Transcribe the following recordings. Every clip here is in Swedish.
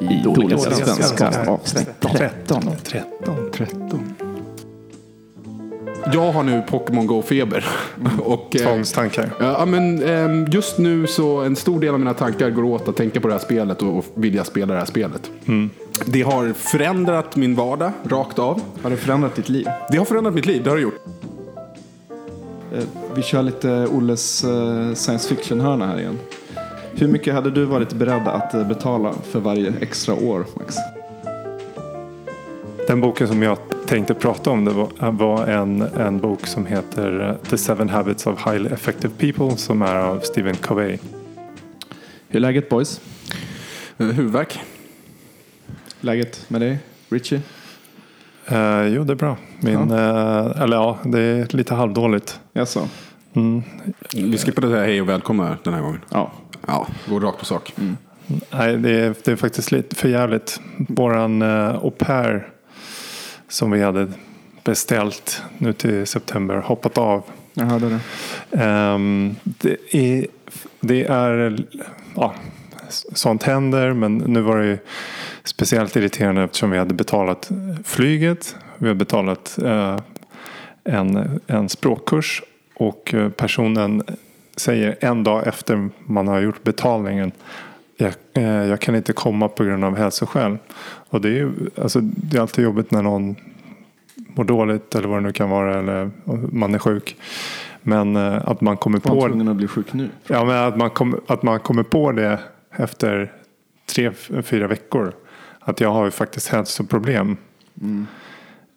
i Dåliga svenskar avsnitt 13. 13. 13. Jag har nu Pokémon Go-feber. Och, eh, Tvångstankar. Ja, men ehm, just nu så en stor del av mina tankar går åt att tänka på det här spelet och och vilja spela det här spelet. Det har förändrat min vardag rakt av. Har det förändrat ditt liv? Det har förändrat mitt liv, det har det gjort. Eh, Vi kör lite Olles eh, science fiction-hörna här igen. Hur mycket hade du varit beredd att eh, betala för varje extra år, Max? Den boken som jag tänkte prata om det var, var en, en bok som heter eh, The Seven Habits of Highly Effective People som är av Stephen Covey. Hur är läget boys? Eh, Huvudvärk. Läget med dig, Richie? Eh, jo, det är bra. Min, eh, eller ja, det är lite halvdåligt. Jaså? Mm. Vi skippade det här hej och välkomna den här gången. Ja. Ja, går rakt på sak. Nej, det är, det är faktiskt lite för jävligt. Våran uh, au pair som vi hade beställt nu till september hoppat av. Jag hörde det. Ehm, det är, det är ja, sånt händer men nu var det ju speciellt irriterande eftersom vi hade betalat flyget. Vi hade betalat eh, en, en språkkurs och eh, personen säger en dag efter man har gjort betalningen jag, eh, jag kan inte komma på grund av hälsoskäl. Och det är ju alltså, det är alltid jobbigt när någon mår dåligt eller vad det nu kan vara eller man är sjuk. Men eh, att man kommer på tvungen att bli sjuk nu? Ja, men att man, kom, att man kommer på det efter tre, fyra veckor. Att jag har ju faktiskt hälsoproblem.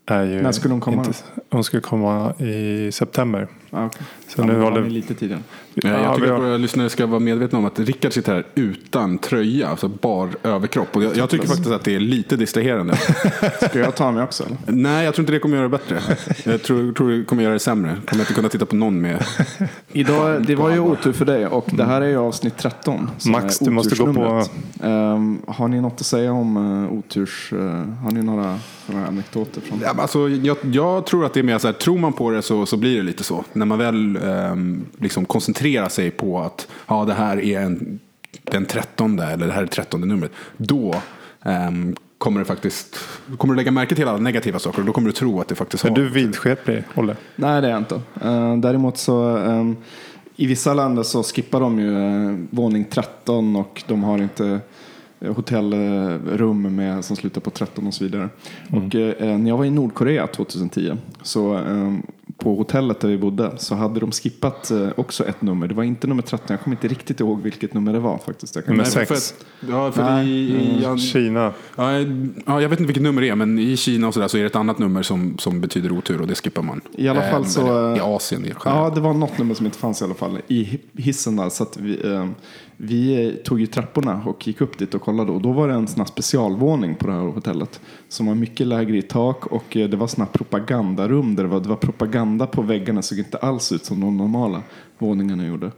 Är ju När skulle hon komma Inte, hon skulle komma i september. Ah, okay. Så nu håller vi lite tidigare. Ja, jag Ja, tycker vi att har- våra lyssnare ska vara medvetna om att Rickard sitter här utan tröja, alltså bar överkropp. Och jag, jag tycker faktiskt att det är lite distraherande. Ska jag ta mig också eller? Nej, jag tror inte det kommer göra det bättre. Jag tror, tror det kommer göra det sämre. Jag kommer inte kunna titta på någon med. Idag, det var ju otur för dig och det här är ju avsnitt 13. som Max, du måste gå på-. Ehm, har ni något att säga om uh, oturs... eh, har ni några här anekdoter från Ja, men alltså, jag, jag tror att det är mer så här, tror man på det så, så blir det lite så. När man väl ehm, liksom koncentrerar sig på att ja, det här är en, den trettonde eller det här är trettonde numret. Då ehm, kommer det faktiskt, kommer du lägga märke till alla negativa saker och då kommer du tro att det faktiskt Är har. du vidskeplig, Olle? Nej, det är jag inte. Eh, däremot så ehm, i vissa länder så skippar de ju eh, våning 13 och de har inte eh, hotellrum med, som slutar på 13 och så vidare. Och eh, när jag var i Nordkorea 2010 så ehm, på hotellet där vi bodde så hade de skippat eh, också ett nummer. Det var inte nummer 13, jag kommer inte riktigt ihåg vilket nummer det var faktiskt. Jag kan Nummer Nej, sex. för att, ja, för Nej, i, i, mm, Kina. ja, ja, jag vet inte vilket nummer det är, men i Kina och så, där så är det ett annat nummer som, som betyder otur och det skippar man. I alla fall Ehm, så, eller I eh, Asien. det Ja, det var något nummer som inte fanns i alla fall i hi- hissen där. Så att vi, eh, vi eh, tog ju trapporna och gick upp dit och kollade. Och då var det en sån här specialvåning på det här hotellet. Som var mycket lägre i tak och eh, det var såna här propagandarum där det var, det var propaganda på väggarna. såg inte alls ut som de normala våningarna gjorde.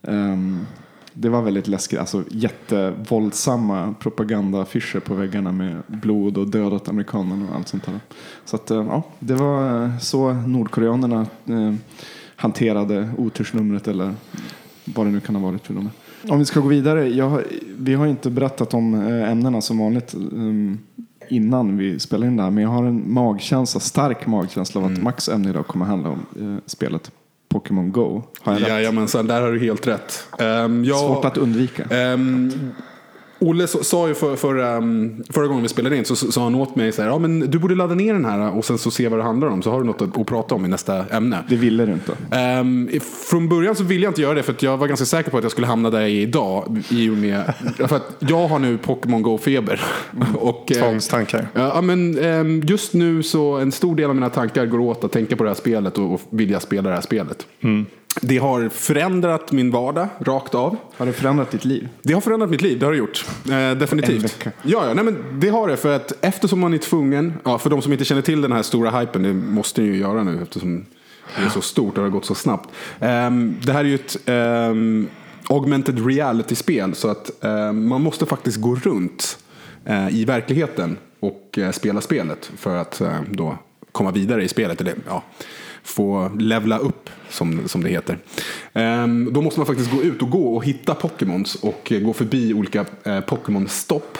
Um, det var väldigt läskigt, alltså jättevåldsamma propagandaaffischer på väggarna med blod och dödat amerikanerna och allt sånt där. Så att, eh, ja, det var så nordkoreanerna eh, hanterade otursnumret eller vad det nu kan ha varit för nummer. Om vi ska gå vidare, jag, vi har inte berättat om eh, ämnena som vanligt eh, innan vi spelar in det här, men jag har en magkänsla, stark magkänsla av att Max ämne idag kommer handla om eh, spelet Pokémon Go. Har jag rätt? Jajamensan, där har du helt rätt. Ehm, jag, Svårt att undvika. Ehm, Olle sa- ju för, för, ehm, förra gången vi spelade in så sa han åt mig så här, ja men du borde ladda ner den här och sen så se vad det handlar om så har du något att, att prata om i nästa ämne. Det ville du inte. Ehm, från början så ville jag inte göra det för att jag var ganska säker på att jag skulle hamna där jag är idag. I och med, för att jag har nu Pokémon Go-feber. Och, eh, Tvångstankar. Ja, men, ehm, just nu så en stor del av mina tankar går åt att tänka på det här spelet och, och vilja spela det här spelet. Det har förändrat min vardag rakt av. Har det förändrat ditt liv? Det har förändrat mitt liv, det har det gjort. Eh, definitivt. En vecka. Ja, ja nej, men det har det. För att eftersom man är tvungen, ja, för de som inte känner till den här stora hypen, det måste ni ju göra nu eftersom det är så stort och det har gått så snabbt. Ehm, det här är ju ett ehm, augmented reality-spel så att ehm, man måste faktiskt gå runt eh, i verkligheten och eh, spela spelet för att eh, då komma vidare i spelet. Eller, ja, få levla upp som, som det heter. Ehm, då måste man faktiskt gå ut och gå och hitta Pokémons och gå förbi olika eh, Pokémon-stopp.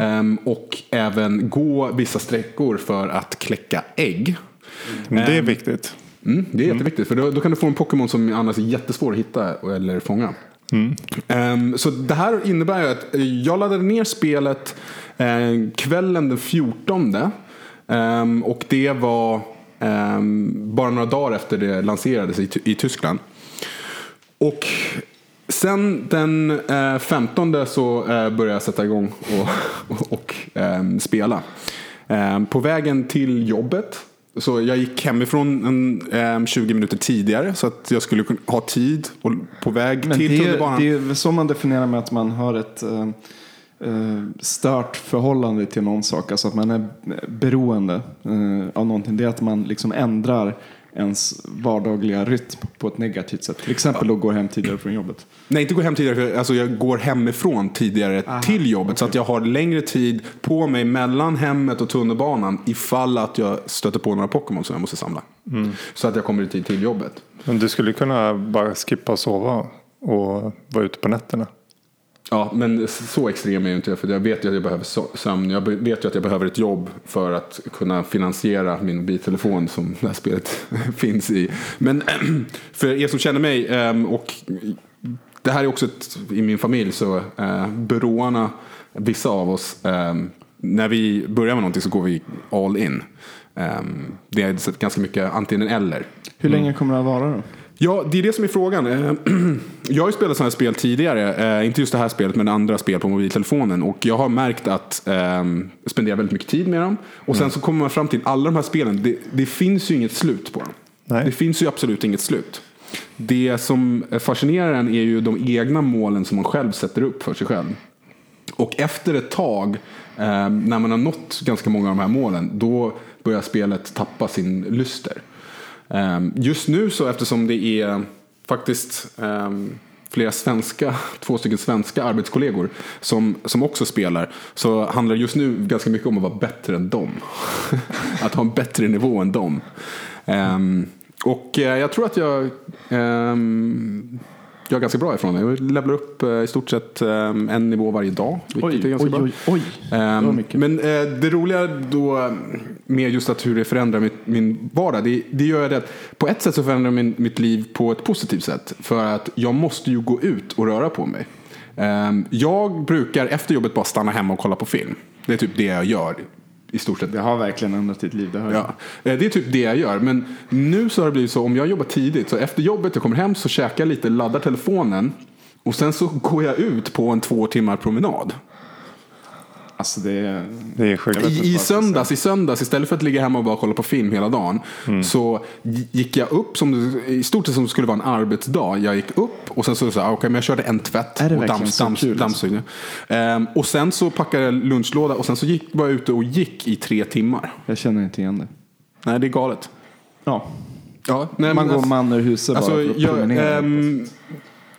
Ehm, och även gå vissa sträckor för att kläcka ägg. Men det är viktigt. Mm, det är jätteviktigt för då, då kan du få en Pokémon som annars är jättesvår att hitta eller fånga. Ehm, så det här innebär ju att eh, jag laddade ner spelet eh, kvällen den 14. Ehm, och det var ehm, bara några dagar efter det lanserades i, Ty- i Tyskland. Och sen den eh, 15 så eh, började jag sätta igång och, och, och ehm, spela. Ehm, på vägen till jobbet. Så jag gick hemifrån en, ehm, 20 minuter tidigare så att jag skulle ha tid och på väg Men till det, är- tunnelbanan. det är så man definierar med att man har ett eh, eh, stört förhållande till någon sak. Alltså att man är beroende eh, av någonting. Det är att man liksom ändrar ens vardagliga rytm på ett negativt sätt. Till exempel då går hem tidigare från jobbet. Nej, inte gå hem tidigare. För, alltså jag går hemifrån tidigare till jobbet. Så att jag har längre tid på mig mellan hemmet och tunnelbanan. Ifall att jag stöter på några Pokémon som jag måste samla. Så att jag kommer i tid till jobbet. Men du skulle kunna bara skippa sova och vara ute på nätterna. Ja, men så extrem är jag inte. För jag vet ju att jag behöver sömn. Jag vet ju att jag behöver ett jobb för att kunna finansiera min mobiltelefon som det här spelet finns i. Men för er som känner mig ehm, och det här är också ett, i min familj så eh, beroarna, vissa av oss, ehm, när vi börjar med någonting så går vi all in. Ehm, det är ganska mycket antingen eller. Hur länge kommer det att vara då? Ja, det är det som är frågan. Eh, Jag har ju spelat sådana här spel tidigare. eh, Inte just det här spelet, men andra spel på mobiltelefonen. Och jag har märkt att um, jag spenderar väldigt mycket tid med dem. Och sen så kommer man fram till alla de här spelen. Det, det finns ju inget slut på dem. Nej. Det finns ju absolut inget slut. Det som fascinerar en är ju de egna målen som man själv sätter upp för sig själv. Och efter ett tag, eh, när man har nått ganska många av de här målen, då börjar spelet tappa sin lyster. Ehm, just nu så eftersom det är faktiskt ehm, flera svenska, två stycken svenska arbetskollegor som, som också spelar, så handlar det just nu ganska mycket om att vara bättre än dem. att ha en bättre nivå än dem. Um, och eh, jag tror att jag um, jag är ganska bra ifrån det. Jag levlar upp eh, i stort sett eh, en nivå varje dag. Vilket Oj, är ganska oj, bra. oj, oj. Ehm, Det mycket. men eh, det roliga då med just att hur det förändrar mitt, min vardag. Det, det gör det att på ett sätt så förändrar min, mitt liv på ett positivt sätt. För att jag måste ju gå ut och röra på mig. Ehm, jag brukar efter jobbet bara stanna hemma och kolla på film. Det är typ det jag gör i stort sett. Det har verkligen ändrat ditt liv. Det har. Ja, eh, det är typ det jag gör. Men nu så har det blivit så om jag jobbar tidigt. Så efter jobbet, jag kommer hem så käkar jag lite, laddar telefonen. Och sen så går jag ut på en två timmar promenad. Alltså det är... Det är sjukt. I, i, söndags, I söndags, istället för att ligga hemma och bara kolla på film hela dagen. Så gick jag upp, som, i stort sett som det skulle vara en arbetsdag. Jag gick upp och sen så sa jag, okej men jag körde en tvätt. Och så kul, alltså? dammsugning. Ehm, och sen så packade jag lunchlåda och sen så gick, var jag ute och gick i tre timmar. Jag känner inte igen det. Nej, det är galet. Ja. Ja, nej, Man går man ur huset Alltså, bara för att jag, promenera. ehm,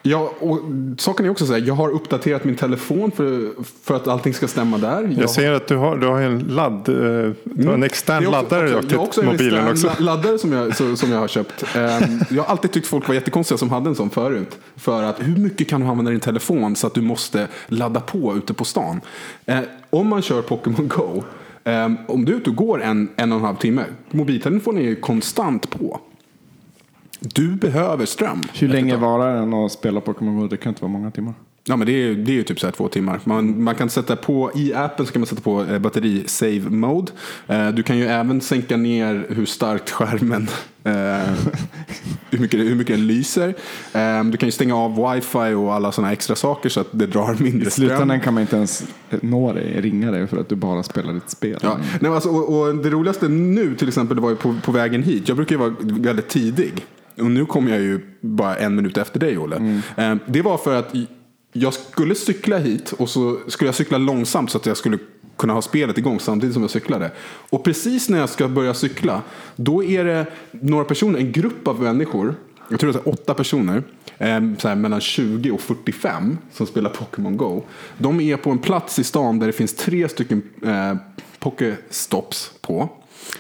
ja, och saken är också så här, jag har uppdaterat min telefon för, för att allting ska stämma där. Jag, Jag ser att du har, du har en ladd, eh, du har en extern Det är också- laddare också, jag har också till en mobilen extern också. la- laddare som jag, så, som jag har köpt. Ehm, jag har alltid tyckt folk var jättekonstiga som hade en sån förut. För att hur mycket kan du använda din telefon så att du måste ladda på ute på stan? Eh, om man kör Pokémon Go, ehm, om du är ute och går en, en och en halv timme, mobiltelefonen är ju konstant på. Du behöver ström. Hur länge varar den att spela Pokémon Go? Det kan inte vara många timmar. Ja, men det är, det är ju typ så här två timmar. Man, man kan sätta på, i appen så kan man sätta på eh, batteri save mode. Eh, du kan ju även sänka ner hur starkt skärmen, eh, hur, mycket, hur mycket den lyser. Eh, du kan ju stänga av wifi och alla sådana extra saker så att det drar mindre I ström. slutändan kan man inte ens nå dig, ringa dig för att du bara spelar ditt spel. Ja. Nej, alltså, och, och det roligaste nu till exempel det var ju på, på vägen hit. Jag brukar ju vara väldigt tidig. Och nu kom jag ju bara en minut efter dig Olle. Eh, det var för att jag skulle cykla hit och så skulle jag cykla långsamt så att jag skulle kunna ha spelet igång samtidigt som jag cyklade. Och precis när jag ska börja cykla då är det några personer, en grupp av människor jag tror det är åtta personer, eh, så här, mellan 20 och 45 som spelar Pokémon Go. De är på en plats i stan där det finns tre stycken eh, Pokéstops på.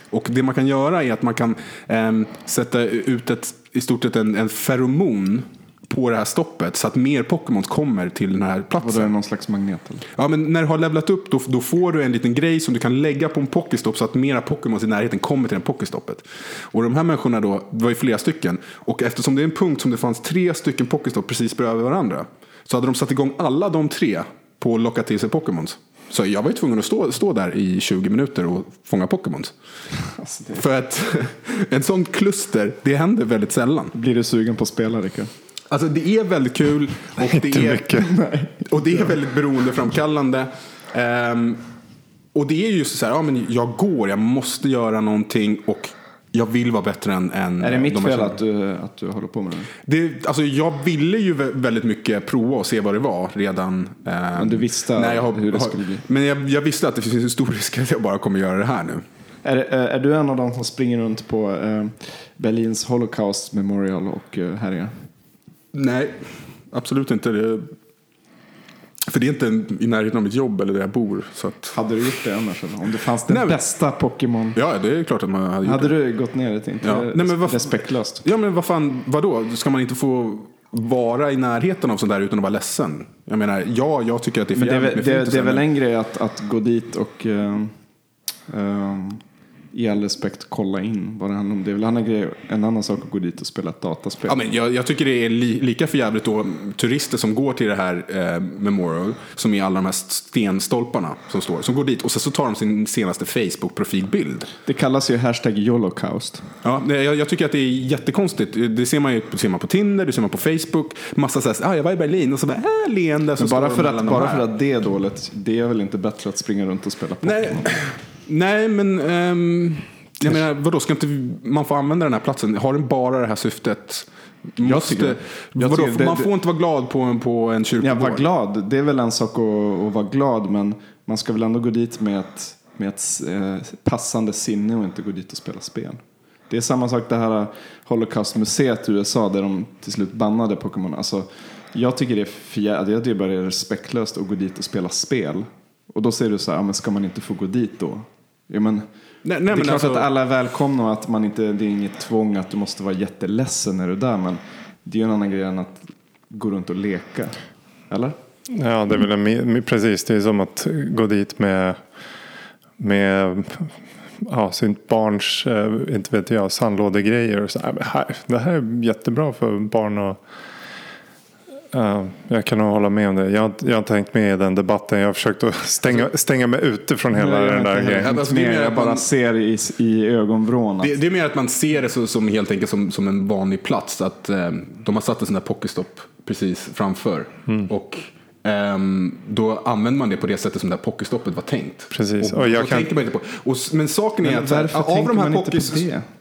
Och det man kan göra är att man kan ehm, sätta ut ett, i stort sett en, en feromon på det här stoppet så att mer Pokémon kommer till den här Och då är det platsen. någon slags magnet eller? Ja, men när du har levlat upp då, då får du en liten grej som du kan lägga på en Pokéstop så att mera Pokémon i närheten kommer till den Pokéstoppet. Och de här människorna då, det var ju flera stycken. Och eftersom det är en punkt som det fanns tre stycken Pokéstop precis bredvid varandra. Så hade de satt igång alla de tre på att locka till sig Pokémons. Så jag var ju tvungen att stå, stå där i 20 minuter och fånga Pokémons. Alltså, det... För att en sån kluster, det händer väldigt sällan. Blir du sugen på att spela Rickard? Alltså det är väldigt kul och det Inte är, mycket. och det är väldigt beroendeframkallande. Ehm, och det är just så här, ja, men jag går, jag måste göra någonting och jag vill vara bättre än, än Är det mitt de fel att du, att du håller på med det? det, alltså jag ville ju vä- väldigt mycket prova och se vad det var redan. ehm, Men du visste när jag har, hur det skulle bli? Men jag, jag visste att det finns en stor risk att jag bara kommer göra det här nu. Är, är är du en av de som springer runt på eh, Berlins Holocaust Memorial och eh, härjar? Nej, absolut inte. Det, för det är inte en, i närheten av mitt jobb eller där jag bor. Så att, Hade du gjort det annars? Eller? Om det fanns den Nej, bästa Pokémon? ja, det är klart att man hade gjort Hade det. du gått ner dit? Inte Ja. det Nej, men vad- respektlöst? Ja, men vad fan, vadå? Ska man inte få vara i närheten av sånt där utan att vara ledsen? Jag menar, ja, jag tycker att det är för Men det är, det, fetisar, det är väl en grej att, att gå dit och eh, eh, i all respekt kolla in vad det handlar om. Det är väl en annan, grej, en annan sak att gå dit och spela ett dataspel. Ja, men jag, jag tycker det är li, lika för jävligt då turister som går till det här eh, Memorial, som är alla de här stenstolparna som står, som går dit och sen så tar de sin senaste Facebook-profilbild. Det kallas ju hashtag YOLOCAUST. Ja, jag, jag tycker att det är jättekonstigt. Det ser man ju det ser man på Tinder, det ser man på Facebook. Massa så här, ah, jag var i Berlin och så bara, äh, leende. Så bara för, att, bara för att det är dåligt, det är väl inte bättre att springa runt och spela Pokémon? Nej, nej men ehm, jag menar, vadå, ska inte man få använda den här platsen? Har den bara det här syftet? Måste, det. Jag vadå, det- man får inte vara glad på en, på en Ja, kyrkogård. var glad. Det är väl en sak att, att vara glad, men man ska väl ändå gå dit med ett, med ett eh, passande sinne och inte gå dit och spela spel. Det är samma sak det här Holocaust-museet i USA där de till slut bannade Pokémon. Alltså, jag tycker det är fjär, jag tycker bara det är respektlöst att gå dit och spela spel. Och då säger du så här, ja, men ska man inte få gå dit då? Ja, men, Nej, nej, det är men klart alltså- att alla är välkomna och att man inte, det är inget tvång att du måste vara jätteledsen när du är där. Men det är ju en annan grej än att gå runt och leka. Eller? Ja, det är väl en, precis. Det är som att gå dit med, med ja, sitt barns, eh, inte vet jag, sandlådegrejer. Och så, "Nej, men här, det här är jättebra för barn och Ja, jag kan nog hålla med om det. Jag har, jag har inte tänkt med i den debatten. Jag har försökt att stänga, stänga mig ute från hela Nej, den där grejen. Alltså, det är mer, jag bara man- ser i, i ögonvrån Det, det är mer att man ser det så, som helt enkelt som, som en vanlig plats. Att eh, de har satt en sån där pocketstop precis framför. Mm. Och ehm, då använder man det på det sättet som det här pocketstoppet var tänkt. Precis. Och, Och jag kan- tänker man inte på. Och, men saken är Men att här, av de här pockets-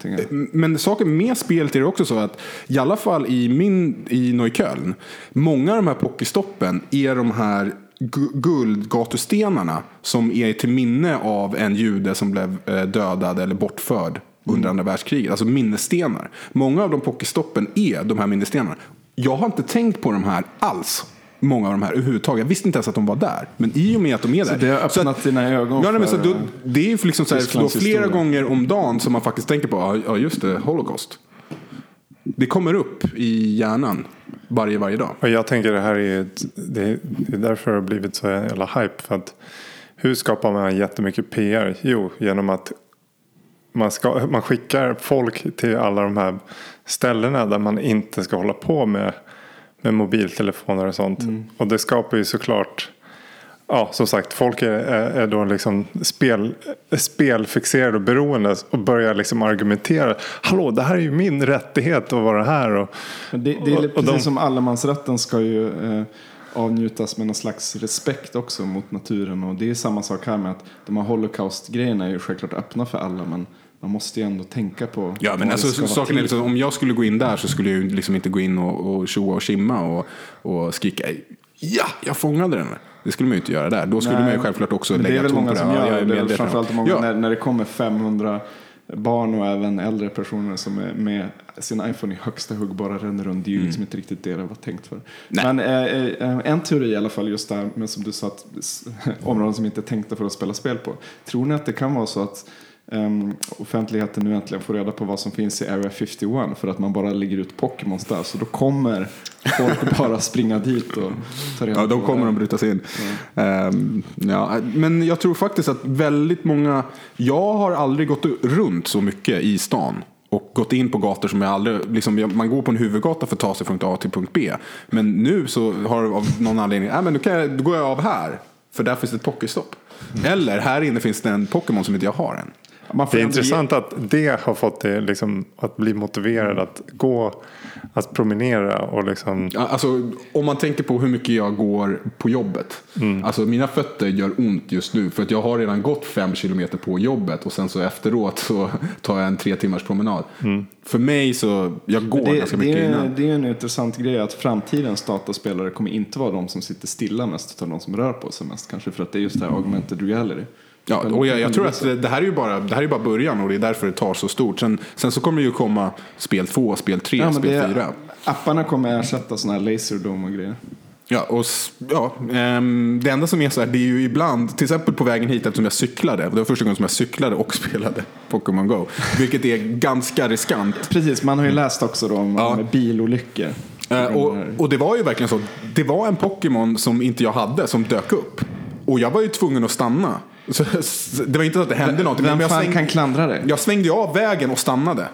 det? Men saken med spelet är det också så att i alla fall i min i Neukölln. Många av de här pokestoppen är de här gu- guldgatustenarna som är till minne av en jude som blev eh, dödad eller bortförd under andra världskriget. Alltså minnesstenar. Många av de pokestoppen är de här minnesstenarna. Jag har inte tänkt på de här alls. Många av de här överhuvudtaget. Jag visste inte ens att de var där. Men i och med att de är där. det har öppnat att- dina ögon Ja, nej, men så då, det är ju liksom så här, då flera gånger om dagen som man faktiskt tänker på, ja, ja just det, Holocaust. Det kommer upp i hjärnan varje, varje dag. Och jag tänker det här är, ett, det, är- det är därför det har blivit så jävla hype. För att hur skapar man jättemycket PR? Jo, genom att man, ska, man skickar folk till alla de här ställena där man inte ska hålla på med, med mobiltelefoner och sånt. Och det skapar ju såklart Ja, som sagt, folk är, är, då liksom spel, spelfixerade och beroende och börjar liksom argumentera. Hallå, det här är ju min rättighet att vara här. Och, det, det är och- precis och de- som allemansrätten ska ju eh, avnjutas med någon slags respekt också mot naturen. Och det är samma sak här med att de här holocaust-grejerna är ju självklart öppna för alla. Men man måste ju ändå tänka på Ja, men det alltså, saken är liksom, om jag skulle gå in där så skulle jag liksom inte gå in och, och tjoa och kimma och, och skrika ja, jag fångade den. Det skulle man ju inte göra där. Då skulle Nej, man ju självklart också lägga Det är väl ton många på som det. Ja, gör är det. Det är om. framförallt många Ja. när, när det kommer 500 barn och även äldre personer som är med sin iPhone i högsta hugg bara ränner runt. Det är ju liksom inte riktigt det det var tänkt för. Mm. Nej. Men eh, eh, en teori i alla fall just där, men som du sa, att områden som inte är tänkta för att spela spel på. Tror ni att det kan vara så att um, offentligheten nu äntligen får reda på vad som finns i Area 51 för att man bara lägger ut Pokémons där. Så då kommer folk bara springa dit och ta reda Ja, de på kommer att bryta sig in. Ehm, ja, men jag tror faktiskt att väldigt många, jag har aldrig gått runt så mycket i stan. Och gått in på gator som jag aldrig, liksom, man går på en huvudgata för att ta sig från A till punkt B. Men nu så har av någon anledning, äh, men nu, kan jag, då går jag av här. För där finns det ett Pokéstopp. Eller här inne finns det en Pokémon som inte jag har än. Man får Det är ändå ge- intressant att det har fått dig liksom, att bli motiverad att gå, att promenera och liksom. Alltså, om man tänker på hur mycket jag går på jobbet. Alltså, mina fötter gör ont just nu för att jag har redan gått fem kilometer på jobbet och sen så efteråt så tar jag en tre timmars promenad. För mig så, jag går det, ganska det, mycket är, innan. det är en intressant grej att framtidens dataspelare kommer inte vara de som sitter stilla mest utan de som rör på sig mest. Kanske för att det är just det här augmented reality. Ja, och jag, jag tror att det här är ju bara, det här är bara början och det är därför det tar så stort. Sen, sen så kommer det ju komma spel två, spel tre, ja, men spel det, fyra. Apparna kommer ersätta sådana här laserdome och grejer. Ja, och ja, ehm, det enda som är så här, det är ju ibland, till exempel på vägen hit eftersom jag cyklade, det var första gången som jag cyklade och spelade Pokémon Go, vilket är ganska riskant. Precis, man har ju läst också då om, Ja. bilolyckor. Eh, och, och det var ju verkligen så, det var en Pokémon som inte jag hade som dök upp. Och jag var ju tvungen att stanna. Så, det var inte så att det hände någonting. Vem men jag, fan svängde, kan klandra dig? jag svängde ju av vägen och stannade.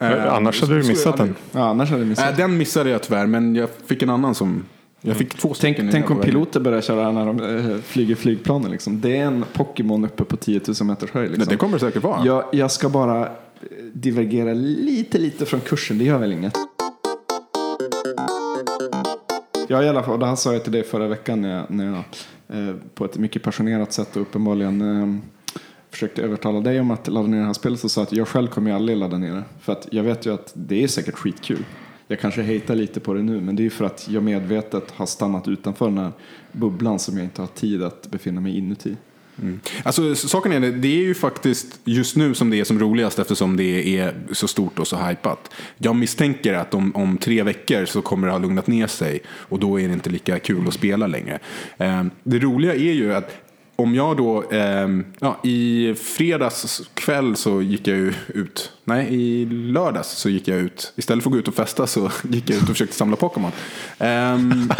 Eh, Annars hade du missat jag den. Ja, annars hade du missat. Äh, den missade jag tyvärr, men jag fick en annan som... Jag fick två Tänk, stycken. tänk på om vägen. piloter börjar köra när de eh, flyger flygplanen. Liksom. Det är en Pokémon uppe på 10 000 meters höjd. Men Liksom. det kommer det säkert vara. jag, jag ska bara eh, divergera lite, lite från kursen. Det gör väl inget. Ja, i alla fall. Och det här sa jag till dig förra veckan när jag, när jag eh, Eh, på ett mycket passionerat sätt och uppenbarligen eh, försökte övertala dig om att ladda ner det här spelet. Så sa jag att jag själv kommer ju aldrig ladda ner det. För att jag vet ju att det är säkert skitkul. Jag kanske hatar lite på det nu, men det är ju för att jag medvetet har stannat utanför den här bubblan som jag inte har tid att befinna mig inuti. Mm. Alltså, saken är det, det är ju faktiskt just nu som det är som roligast eftersom det är så stort och så hypat. Jag misstänker att om, om tre veckor så kommer det ha lugnat ner sig och då är det inte lika kul att spela längre. Eh, det roliga är ju att om jag då, eh, ja, i fredags kväll så gick jag ju ut, nej i lördags så gick jag ut, istället för att gå ut och festa så gick jag ut och försökte samla Pokémon. Ehm,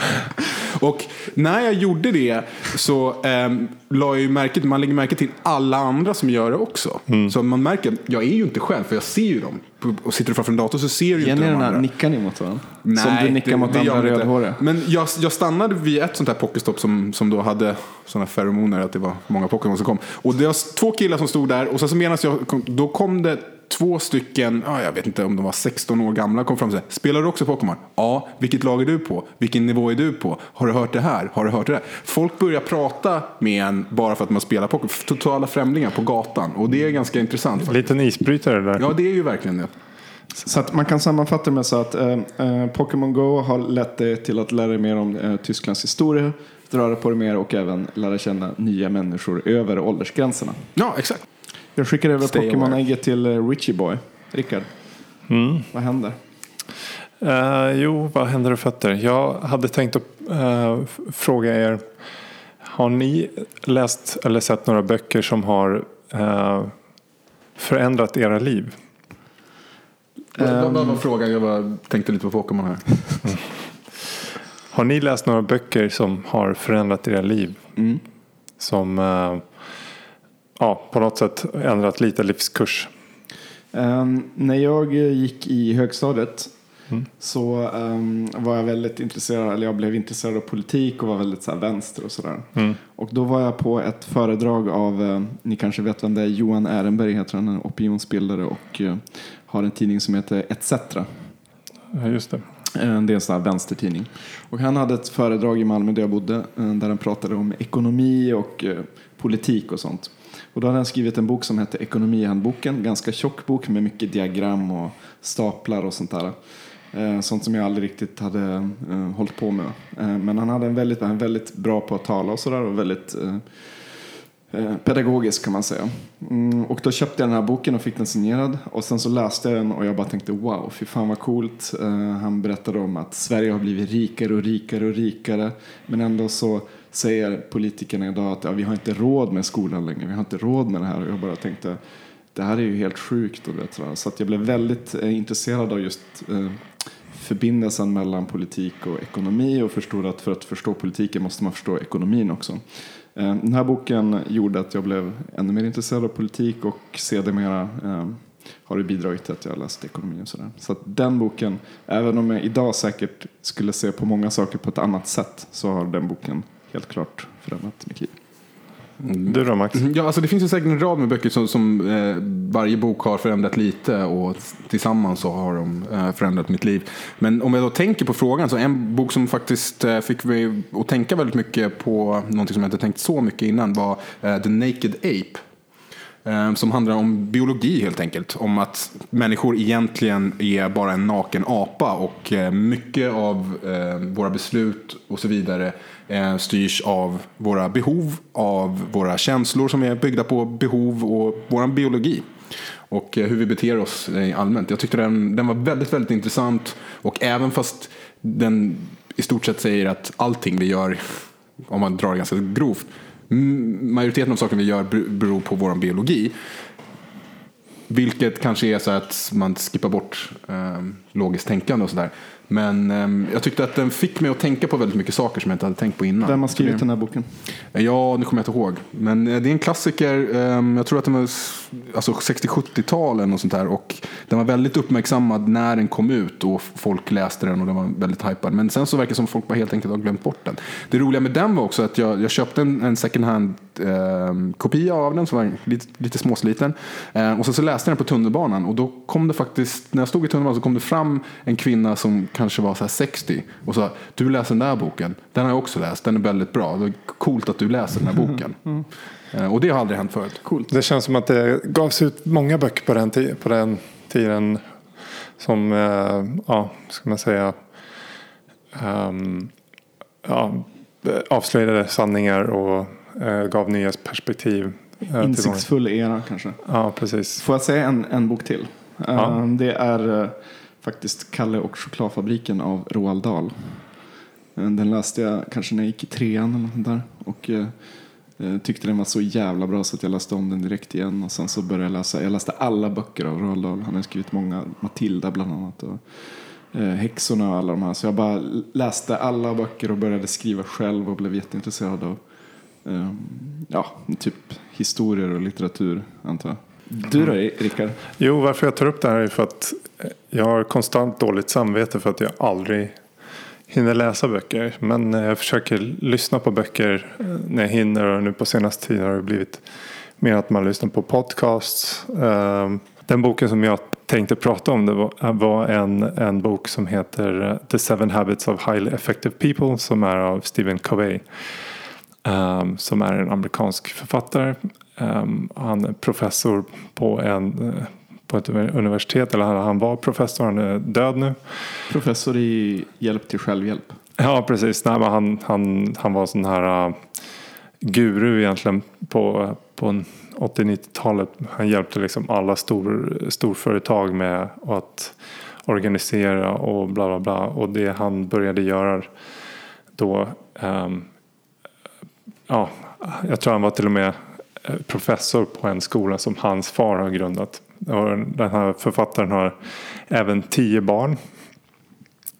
och när jag gjorde det så um, la jag ju märke man lägger märke till alla andra som gör det också. Så man märker att jag är ju inte själv, för jag ser ju dem. Och sitter du framför en dator så ser du ju inte de andra. nickar ni mot varandra? Nej, som du nickar det- mot det andra rödhåriga? Men jag, jag stannade vid ett sånt här pokestopp som, som då hade sådana feromoner att det var många Pokémon som kom. Och det var två killar som stod där och sen så medan jag kom, då kom det två stycken, ja, jag vet inte om de var 16 år gamla, kom fram och sa Spelar du också Pokémon? Ja, vilket lag är du på? Vilken nivå är du på? Har du hört det här? Har du hört det där? Folk börjar prata med en bara för att man spelar Pokémon. Totala främlingar på gatan. Och det är ganska intressant. faktiskt. Liten isbrytare där. Ja, det är ju verkligen det. Så att man kan sammanfatta det med så att eh, eh, Pokémon Go har lett dig till att lära dig mer om eh, Tysklands historia, röra på dig mer och även lära känna nya människor över åldersgränserna. Ja, exakt. Jag skickar över Pokémon-ägget till eh, Richie Boy. Rickard, vad händer? Eh, jo, vad händer i fötter? Jag hade tänkt att f- fråga er. Har ni läst eller sett några böcker som har eh, förändrat era liv? Vad vad var frågan? Jag bara tänkte lite på Pokémon här. Har ni läst några böcker som har förändrat era liv? Mm. Som ja, på något sätt ändrat lite livskurs? Ehm, när jag gick i högstadiet så ehm, var jag väldigt intresserad, eller jag blev intresserad av politik och var väldigt så här, vänster och sådär. Och då var jag på ett föredrag av, eh, ni kanske vet vem det är, Johan Ehrenberg heter han, en opinionsbildare och eh, har en tidning som heter ETC. Ja, just det. Eh, Det är en sån här vänstertidning. Och han hade ett föredrag i Malmö där jag bodde eh, där han pratade om ekonomi och politik och sånt. Och då hade han skrivit en bok som hette Ekonomihandboken, ganska tjock bok med mycket diagram och staplar och sånt där. Eh, sånt som jag aldrig riktigt hade eh, hållit på med. Eh, men han hade en väldigt, han väldigt bra på att tala och sådär och väldigt eh, pedagogisk kan man säga. Mm, och då köpte jag den här boken och fick den signerad. Och sen så läste jag den och jag bara tänkte wow, fy fan vad coolt. Eh, han berättade om att Sverige har blivit rikare och rikare och rikare. Men ändå så säger politikerna idag att ja, vi har inte råd med skolan längre, vi har inte råd med det här. Och jag bara tänkte, det här är ju helt sjukt. Och vet, så, att jag blev väldigt eh, intresserad av just eh, förbindelsen mellan politik och ekonomi och förstod att för att förstå politiken måste man förstå ekonomin också. Eh, den här boken gjorde att jag blev ännu mer intresserad av politik och sedermera eh, har det bidragit till att jag har läst ekonomi och sådär. Så att den boken, även om jag idag säkert skulle se på många saker på ett annat sätt, så har den boken helt klart förändrat mitt liv. Du då Max? Ja, alltså det finns ju säkert en rad med böcker som, som eh, varje bok har förändrat lite och tillsammans så har de eh, förändrat mitt liv. Men om jag då tänker på frågan så en bok som faktiskt eh, fick mig att tänka väldigt mycket på någonting som jag inte tänkt så mycket innan var eh, The Naked Ape. Ehm, som handlar om biologi helt enkelt. Om att människor egentligen är bara en naken apa och eh, mycket av eh, våra beslut och så vidare eh, styrs av våra behov, av våra känslor som är byggda på behov och vår biologi. Och hur vi beter oss allmänt. Jag tyckte den, den var väldigt, väldigt intressant. Och även fast den i stort sett säger att allting vi gör, om man drar det ganska grovt, majoriteten av saker vi gör beror på vår biologi. Vilket kanske är så att man skippar bort eh, logiskt tänkande och sådär. Men um, jag tyckte att den fick mig att tänka på väldigt mycket saker som jag inte hade tänkt på innan. Vem har skrivit den här boken? Ja, nu kommer jag inte ihåg. Men eh, det är en klassiker. Um, jag tror att den var alltså 60-70-talen och sånt där. Och den var väldigt uppmärksammad när den kom ut och folk läste den och den var väldigt hypad. Men sen så verkar det som folk bara helt enkelt har glömt bort den. Det roliga med den var också att jag, jag köpte en, en second hand um, kopia av den som var lite, lite småsliten. Uh, och så, så läste jag den på tunnelbanan och då kom det faktiskt, när jag stod i tunnelbanan så kom det fram en kvinna som kanske var så 60 och sa du läser den där boken, den har jag också läst, den är väldigt bra, det är coolt att du läser den här boken. Mm. Mm. Och det har aldrig hänt förut. Coolt. Det känns som att det gavs ut många böcker på den, på den tiden som, eh, ja, ska man säga, um, ja, avslöjade sanningar och gav nya perspektiv. Uh, Insiktsfull era kanske. Ja, precis. Får jag säga en, en bok till? Ja. Uh, det är faktiskt Kalle och chokladfabriken av Roald Dahl. Eh, den läste jag kanske när jag gick i trean eller något där. Och eh, eh, tyckte den var så jävla bra så att jag läste om den direkt igen. Och sen så började jag läsa, jag läste alla böcker av Roald Dahl. Han har skrivit många, Matilda bland annat. Och, eh, Häxorna och alla de här. Så jag bara läste alla böcker och började skriva själv och blev jätteintresserad av eh, ja, typ historier och litteratur antar jag. Du då Rickard? Jo, varför jag tar upp det här är för att jag har konstant dåligt samvete för att jag aldrig hinner läsa böcker. Men jag försöker lyssna på böcker när jag hinner och nu på senaste tiden har det blivit mer att man lyssnar på podcasts. Ehm, den boken som jag tänkte prata om det var en, en bok som heter The Seven Habits of Highly Effective People som är av Stephen Covey. Um, som är en amerikansk författare. Um, han är professor på, en, på ett universitet, eller han var professor, han är död nu. Professor i hjälp till självhjälp? Ja, precis. Nej, men han, han, han var sån här uh, guru egentligen på, på 80-90-talet. Han hjälpte liksom alla stor, storföretag med att organisera och bla bla bla. Och det han började göra då um, ja, jag tror han var till och med eh, professor på en skola som hans far har grundat. Och den här författaren har även tio barn.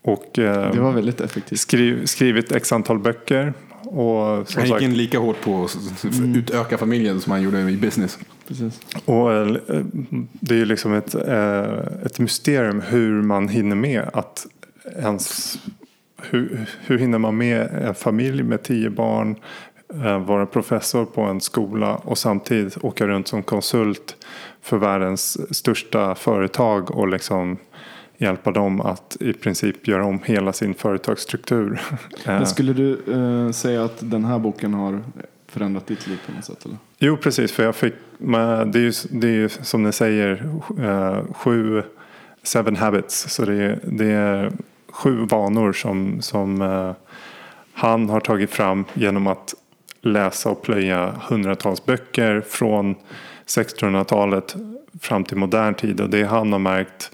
Och eh, det var väldigt effektivt. Skriv, skrivit x antal böcker. Och han gick in lika hårt på att mm. utöka familjen som han gjorde i business. Precis. Och eh, det är liksom ett, ett mysterium hur man hinner med att ens hur, hur hinner man med en familj med tio barn? Eh, vara professor på en skola och samtidigt åka runt som konsult för världens största företag och liksom hjälpa dem att i princip göra om hela sin företagsstruktur. Men skulle du uh, säga att den här boken har förändrat ditt liv på något sätt? Eller? Jo, precis. För jag fick, det är ju, det är som ni säger uh, sju, seven habits. Så det är, det är sju vanor som, som uh, han har tagit fram genom att läsa och plöja hundratals böcker från 1600-talet fram till modern tid. Och det han har märkt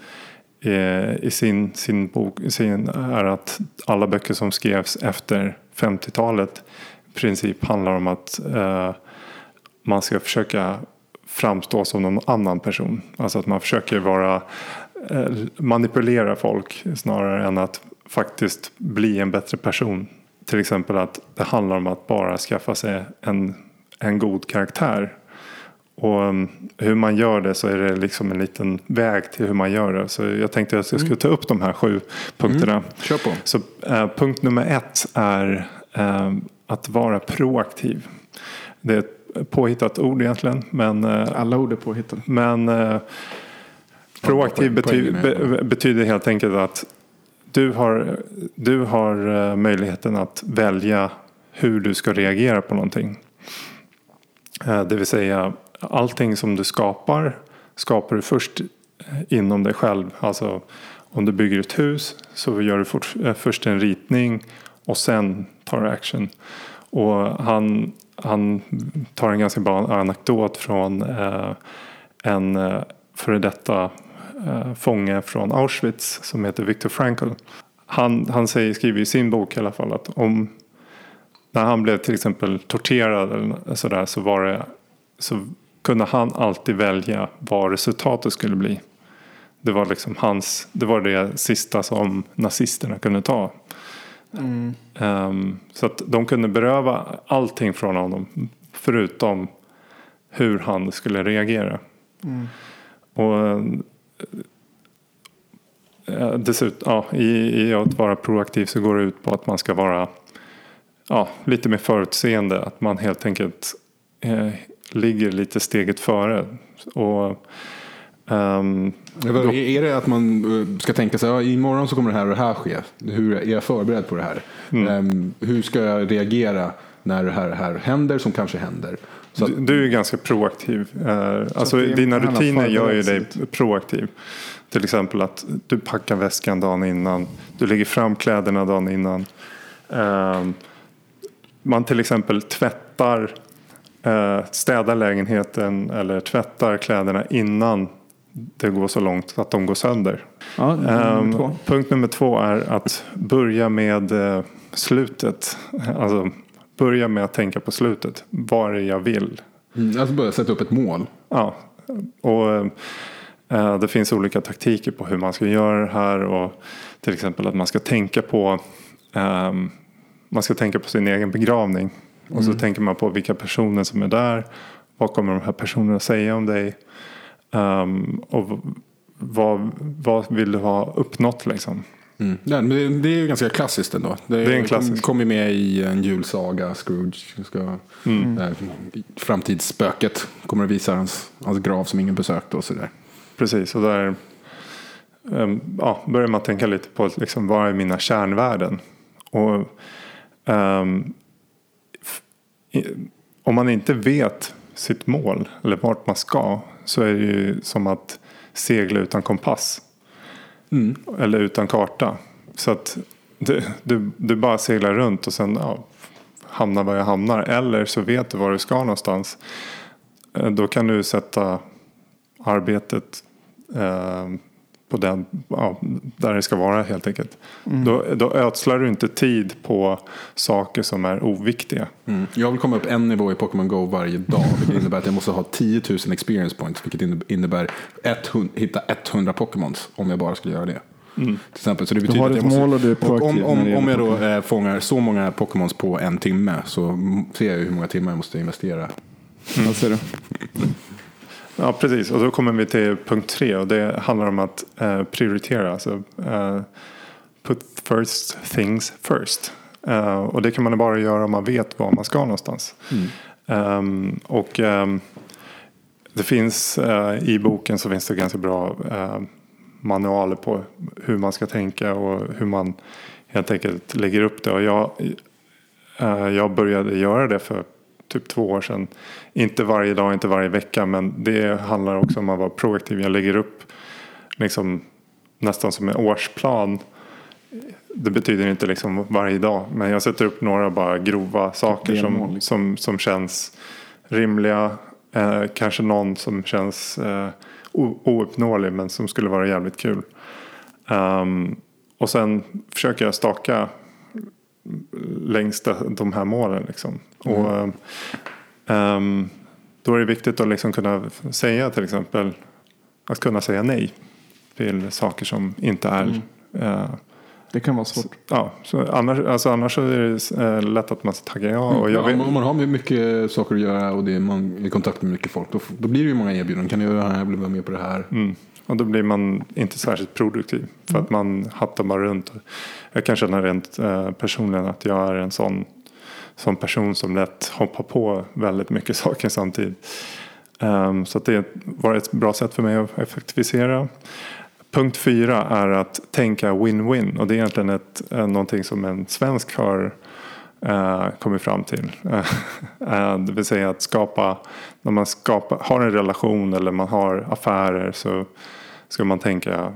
eh, i sin, sin bok sin, är att alla böcker som skrevs efter 50-talet i princip handlar om att eh, man ska försöka framstå som någon annan person. Alltså att man försöker vara eh, manipulera folk snarare än att faktiskt bli en bättre person. Till exempel att det handlar om att bara skaffa sig en, en god karaktär. Och um, hur man gör det så är det liksom en liten väg till hur man gör det. Så jag tänkte att jag skulle ta upp de här sju punkterna. Kör på. Så eh, punkt nummer ett är eh, att vara proaktiv. Det är ett påhittat ord egentligen. Men, eh, Alla ord är påhittade. men eh, proaktiv bety betyder helt enkelt att du har, du har eh, möjligheten att välja hur du ska reagera på någonting. Eh, det vill säga allting som du skapar skapar du först eh, inom dig själv. Alltså om du bygger ett hus så gör du fort, först en ritning och sen tar du action. Och han, han tar en ganska bra anekdot från en före detta fånge från Auschwitz som heter Viktor Frankl. Han, han säger, skriver i sin bok i alla fall att om när han blev till exempel torterad eller sådär så var det så kunde han alltid välja vad resultatet skulle bli. Det var liksom hans, det var det sista som nazisterna kunde ta. Ehm, så att de kunde beröva allting från honom förutom hur han skulle reagera. Och eh, dessutom, ja, i, i att vara proaktiv så går det ut på att man ska vara ja, lite mer förutseende. Att man helt enkelt eh, ligger lite steget före. Och, ehm, Är är det att man eh, ska tänka sig, ja, imorgon så kommer det här och det här ske. Hur är jag förberedd på det här? Ehm, hur ska jag reagera när det här, det här händer som kanske händer? Så Du, du är ganska proaktiv. Eh, alltså, dina rutiner gör ju dig proaktiv. Till exempel att du packar väskan dagen innan. Du lägger fram kläderna dagen innan. Eh, man till exempel tvättar, eh, städar lägenheten eller tvättar kläderna innan det går så långt att de går sönder. Ja, nummer Ehm, punkt nummer två är att börja med eh, slutet. Alltså börja med att tänka på slutet. Vad är det jag vill? mm, alltså börja sätta upp ett mål. Ja, och eh, det finns olika taktiker på hur man ska göra det här. Och till exempel att man ska tänka på ehm, man ska tänka på sin egen begravning. Och så tänker man på vilka personer som är där. Vad kommer de här personerna säga om dig? Ehm, och vad, vad vill du ha uppnått liksom? Mm. Det, det är ju ganska klassiskt ändå. Det, är en klassisk. kommer med i en julsaga, Scrooge. Ska, Mm. där, framtidsspöket kommer att visa hans, hans grav som ingen besökte och sådär. Precis, och där um, ja, börjar man tänka lite på liksom, vad är mina kärnvärden. Och, ehm, i, om man inte vet sitt mål eller vart man ska så är det ju som att segla utan kompass. Eller utan karta. Så att du, du, du bara seglar runt och sen ja, hamnar var jag hamnar. Eller så vet du var du ska någonstans. Eh, då kan du sätta arbetet eh, på den, ja, där det ska vara helt enkelt. Då, då ödslar du inte tid på saker som är oviktiga. Mm. Jag vill komma upp en nivå i Pokémon Go varje dag. Vilket innebär att jag måste ha 10 000 experience points. Vilket inne- innebär 100, hitta 100 Pokémons om jag bara skulle göra det. Till exempel. Så det betyder har att ett jag måste, om, om, om jag då eh, fångar så många Pokémons på en timme så ser jag ju hur många timmar jag måste investera. Vad säger du? Ja, precis. Och då kommer vi till punkt tre. Och det handlar om att eh, prioritera. Alltså, eh, put first things first. Eh, och det kan man bara göra om man vet var man ska någonstans. Ehm, och ehm, det finns eh, i boken så finns det ganska bra eh, manualer på hur man ska tänka och hur man helt enkelt lägger upp det. Och jag, eh, jag började göra det för typ två år sedan. Inte varje dag, inte varje vecka, men det handlar också om att vara proaktiv. Jag lägger upp liksom nästan som en årsplan. Det betyder inte liksom varje dag, men jag sätter upp några bara grova saker som, som, som känns rimliga. Eh, kanske någon som känns eh, ouppnåelig men som skulle vara jävligt kul. Ehm, och sen försöker jag staka längs de, här målen. Liksom. Och, ehm, då är det viktigt att liksom kunna säga till exempel att kunna säga nej till saker som inte är eh, Det kan vara svårt. Ja, så annars, alltså annars är det eh, lätt att man taggar ja. Och jag Ja, vet, om man har mycket saker att göra och det är man i kontakt med mycket folk. Då, då blir det ju många erbjudanden. Kan du göra det här? Vill du vara med på det här? mm, och då blir man inte särskilt produktiv. För att man hattar bara runt. Jag kan känna rent eh, personligen att jag är en sån, sån person som lätt hoppar på väldigt mycket saker samtidigt. Ehm, så det var ett bra sätt för mig att effektivisera. Punkt fyra är att tänka win-win. Och det är egentligen ett, eh, någonting som en svensk har eh, kommit fram till. Eh, det vill säga att skapa, när man skapa, har en relation eller man har affärer så ska man tänka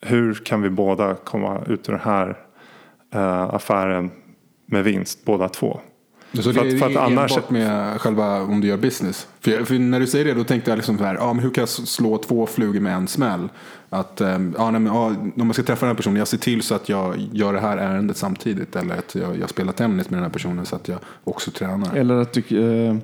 hur kan vi båda komma ut ur den här eh, affären med vinst båda två. Så För det att- är för att enbart annars- med själva om du gör business. För, jag- för när du säger det då tänkte jag liksom så här, ja men hur kan jag slå två flugor med en smäll? Att, ehm, ja, nej, men, ja, om man ska träffa den här personen, jag ser till så att jag gör det här ärendet samtidigt. Eller att jag, jag spelar tennis med den här personen så att jag också tränar. Eller att du eh,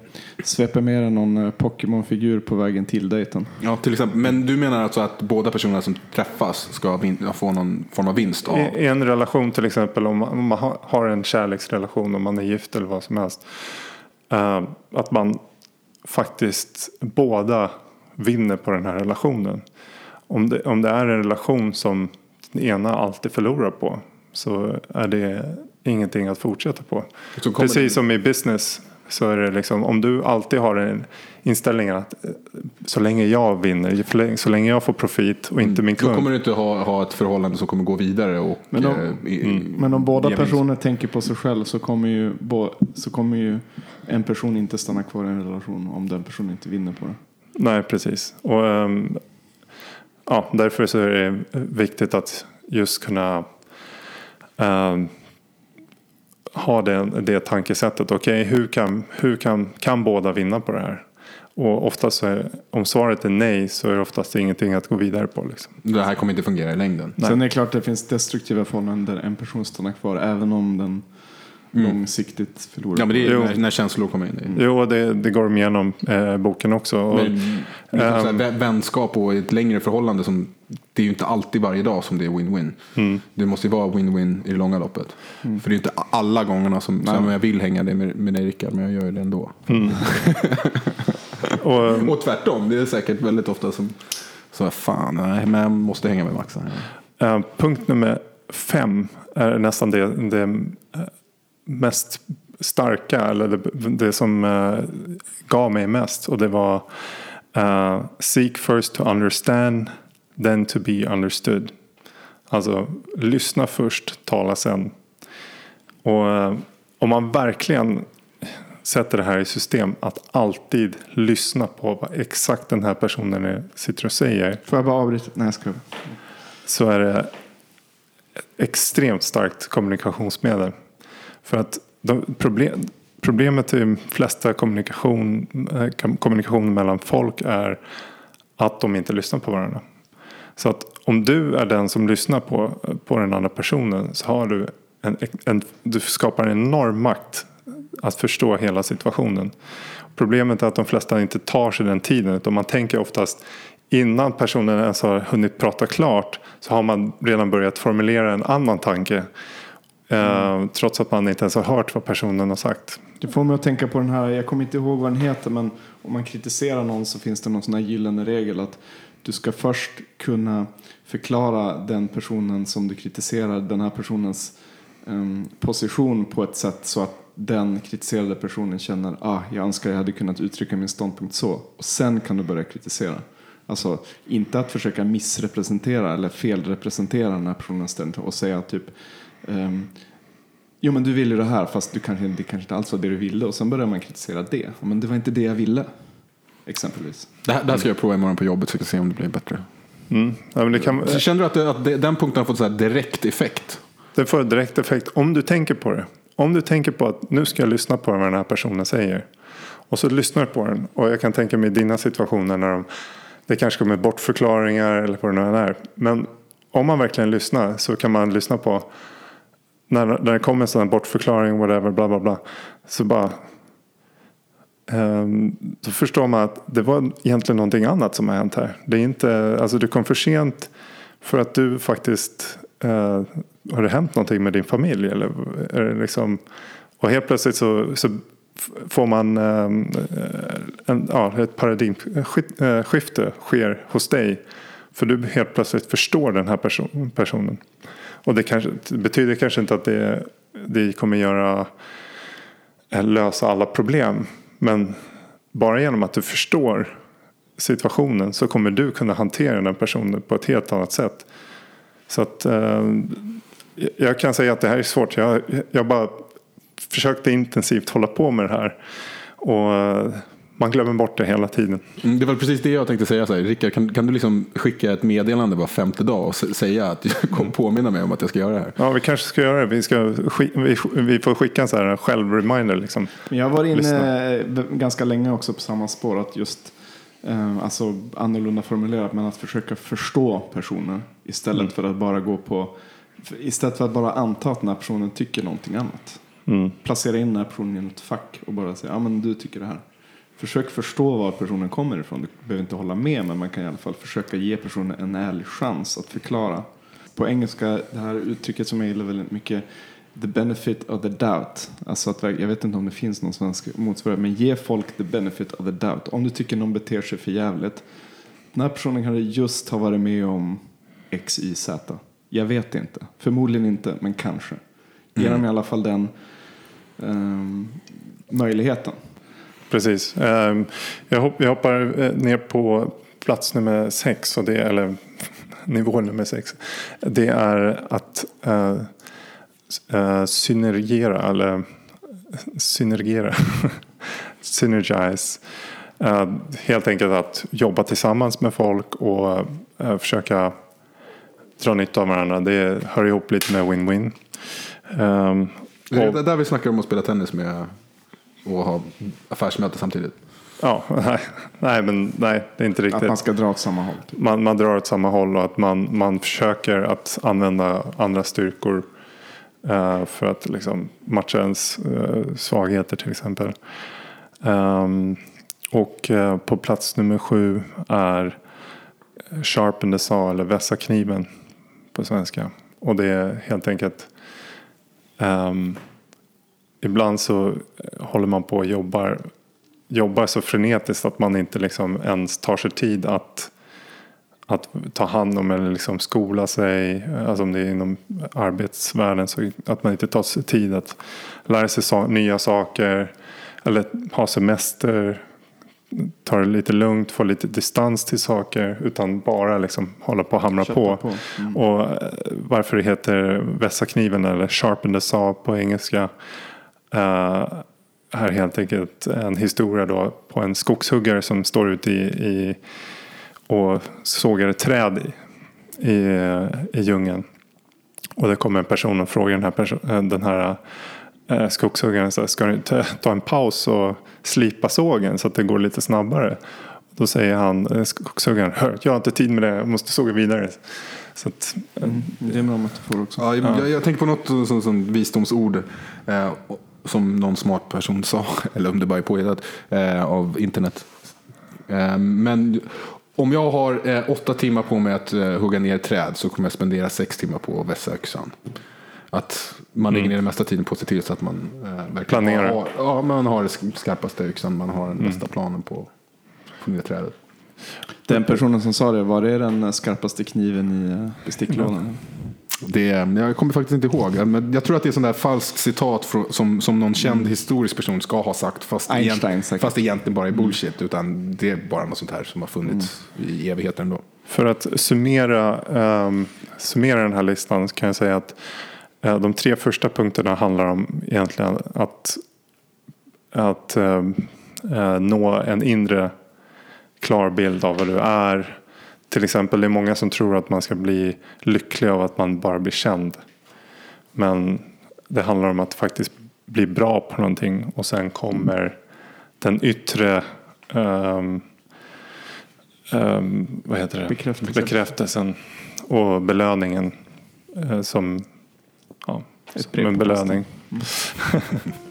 sveper med dig någon eh, Pokémon-figur på vägen till dejten. Ja, till exempel. Men du menar alltså att båda personerna som träffas ska få någon form av vinst av? I en relation till exempel om man, om man har- har en kärleksrelation om man är gift eller vad som helst. eh, att man faktiskt båda vinner på den här relationen. Om det, om det är en relation som den ena alltid förlorar på så är det ingenting att fortsätta på. Precis det- som i business så är det liksom om du alltid har en inställning att eh, så länge jag vinner, så länge- jag får profit och inte min Då kund. kommer du inte ha, ha ett förhållande som kommer gå vidare. Och, Men om- eh, i- Men om båda personer tänker på sig själv så kommer, ju, så kommer ju en person inte stanna kvar i en relation om den personen inte vinner på det. Nej, precis. Och, ehm, ja, därför så är det viktigt att just kunna ehm, ha det, det tankesättet. Okej, hur, kan, hur kan, kan båda vinna på det här? Och oftast så är, om svaret är nej så är det oftast ingenting att gå vidare på. Liksom. Det här kommer inte fungera i längden. Sen är det klart att det finns destruktiva förhållanden där en person stannar kvar även om den långsiktigt förlorar. Ja, men det är när, när känslor kommer in. i- Jo, det, det går de igenom eh, boken också. Och, Men, liksom här, vä- vänskap och ett längre förhållande. Som, det är ju inte alltid varje dag som det är win-win. Det måste ju vara win-win i det långa loppet. För det är ju inte alla gångerna som, som jag vill hänga det med, med dig Rickard. Men jag gör det ändå. och, Och tvärtom. Det är säkert väldigt ofta som så fan, nej, men jag måste hänga med Max. här. Eh, punkt nummer fem är nästan det, det mest starka eller det, det som eh, gav mig mest. Och det var eh, Seek first to understand, then to be understood. Alltså lyssna först, tala sen. Och eh, om man verkligen sätter det här i system att alltid lyssna på vad exakt den här personen är- sitter och säger Får jag bara avbryta? Nej, jag skojar. så är det ett extremt starkt kommunikationsmedel. För att de, problem, problemet i de flesta kommunikation, eh, kommunikation mellan folk är att de inte lyssnar på varandra. Så att om du är den som lyssnar på, på den andra personen så har du en, en, du skapar en enorm makt att förstå hela situationen. Problemet är att de flesta inte tar sig den tiden utan man tänker oftast innan personen ens har hunnit prata klart så har man redan börjat formulera en annan tanke. Eh, trots att man inte ens har hört vad personen har sagt. Det får mig att tänka på den här, jag kommer inte ihåg vad den heter, men om man kritiserar någon så finns det någon sån här gyllene regel att du ska först kunna förklara den personen som du kritiserar, den här personens um, position på ett sätt så att den kritiserade personen känner ah, jag önskar jag hade kunnat uttrycka min ståndpunkt så. Och sen kan du börja kritisera. Alltså inte att försöka missrepresentera eller felrepresentera den här personen och säga typ ehm, Jo men du ville det här fast du kanske, det kanske inte alls var det du ville och sen börjar man kritisera det. Men det var inte det jag ville. Exempelvis. Det, här, det här ska jag prova imorgon på jobbet så kan se om det blir bättre. Mm. Ja, men det, kan, Så känner du att, det, att det, den punkten har fått så här direkt effekt? det får direkt effekt om du tänker på det. Om du tänker på att nu ska jag lyssna på vad den här personen säger. Och så lyssnar du på den. Och jag kan tänka mig dina situationer när de, det kanske kommer bortförklaringar eller vad det nu är. Men om man verkligen lyssnar så kan man lyssna på när, när det kommer en sån här bortförklaring, whatever, bla bla bla. Så bara Ehm, då förstår man att det var egentligen någonting annat som har hänt här. Det är inte, alltså du kom för sent för att du faktiskt uh, har det hänt någonting med din familj? Eller är det liksom, och helt plötsligt så, så får man um, en, ja, ett paradigmskifte eh, sker hos dig. För du helt plötsligt förstår den här person, personen. Och det, kanske, det betyder kanske inte att det, det kommer göra eh, lösa alla problem. Men bara genom att du förstår situationen så kommer du kunna hantera den personen på ett helt annat sätt. Så att eh, jag kan säga att det här är svårt. Jag, jag bara försökte intensivt hålla på med det här. Och eh, man glömmer bort det hela tiden. Mm, det var precis det jag tänkte säga. Så här, Rickard, kan, kan du liksom skicka ett meddelande var femte dag och säga att jag kommer påminna mig om att jag ska göra det här? Ja, vi kanske ska göra det. Vi, ska, vi, vi får skicka en så här självreminder. Liksom. Jag var inne Lyssna. ganska länge också på samma spår. Att just, eh, alltså annorlunda formulerat, men att försöka förstå personen istället mm. för att bara gå på Istället för att bara anta att den här personen tycker någonting annat. Mm. Placera in den här personen i ett fack och bara säga, ja men du tycker det här. Försök förstå var personen kommer ifrån. Du behöver inte hålla med men man kan i alla fall försöka ge personen en ärlig chans att förklara. På engelska, det här uttrycket som jag gillar väldigt mycket, the benefit of the doubt. Alltså att, jag vet inte om det finns någon svensk motsvarighet, men ge folk the benefit of the doubt. Om du tycker någon beter sig för jävligt. Den här personen kanske just har varit med om X, Y, Z. Jag vet inte. Förmodligen inte, men kanske. Ge mm. dem i alla fall den um, möjligheten. Precis. Ehm, jag hoppar eh, ner på plats nummer sex, och det, eller nivå nummer sex. Det är att uh, uh, synergera, eller synergera, synergize. Helt enkelt att jobba tillsammans med folk och försöka dra nytta av varandra. Det hör ihop lite med win-win. Um, det är där vi snackar om att spela tennis med och ha affärsmöte samtidigt? Ja, nej, nej, men nej, det är inte riktigt. Att man ska dra åt samma håll? Typ. Man, man drar åt samma håll och att man, man försöker att använda andra styrkor uh, för att liksom matcha ens uh, svagheter till exempel. Um, och uh, på plats nummer sju är Sharpen the saw eller vässa kniven på svenska. Och det är helt enkelt um, ibland så eh, håller man på och jobbar, jobbar så frenetiskt att man inte liksom ens tar sig tid att, att ta hand om eller liksom skola sig. Alltså om det är inom arbetsvärlden så att man inte tar sig tid att lära sig so nya saker. Eller ha semester. Ta det lite lugnt, få lite distans till saker. Utan bara liksom hålla på och hamra på. på. Mm. Och eh, varför det heter vässa kniven eller sharpen the saw på engelska Uh, här är helt enkelt en historia då på en skogshuggare som står ute i, i och sågar ett träd i, i, i djungeln. Och det kommer en person och frågar den här, person, eh, den här eh, skogshuggaren så här, ska du ta, ta en paus och slipa sågen så att det går lite snabbare. Då säger han, eh, skogshuggaren, hör, jag har inte tid med det, jag måste såga vidare. Så att, mm, det är en bra metafor också. Ja, jag, jag, jag tänker på något som, som visdomsord. Eh, som någon smart person sa, eller om det bara är påhittat, eh, av internet. Eh, men om jag har eh, åtta timmar på mig att eh, hugga ner träd så kommer jag spendera sex timmar på att vässa yxan. Att man mm. lägger ner den mesta tiden på att se till så att man eh, verkligen Planerar. Har, ja, man har den skarpaste yxan, man har den mm. bästa planen på att få ner trädet. Den personen som sa det, var det den skarpaste kniven i eh, besticklådan? Det, jag kommer faktiskt inte ihåg. Men jag tror att det är sån där falskt citat som, som någon känd mm. historisk person ska ha sagt. Fast, Einstein, egent, fast egentligen bara är bullshit. Mm. Utan det är bara något sånt här som har funnits mm. i evigheter ändå. För att summera, um, summera den här listan så kan jag säga att uh, de tre första punkterna handlar om egentligen att, att uh, uh, nå en inre klar bild av vad du är till exempel det är många som tror att man ska bli lycklig av att man bara blir känd. Men det handlar om att faktiskt bli bra på någonting och sen kommer den yttre um, um, vad heter det? Bekräftelsen. bekräftelsen och belöningen uh, som ja, Som en på posten.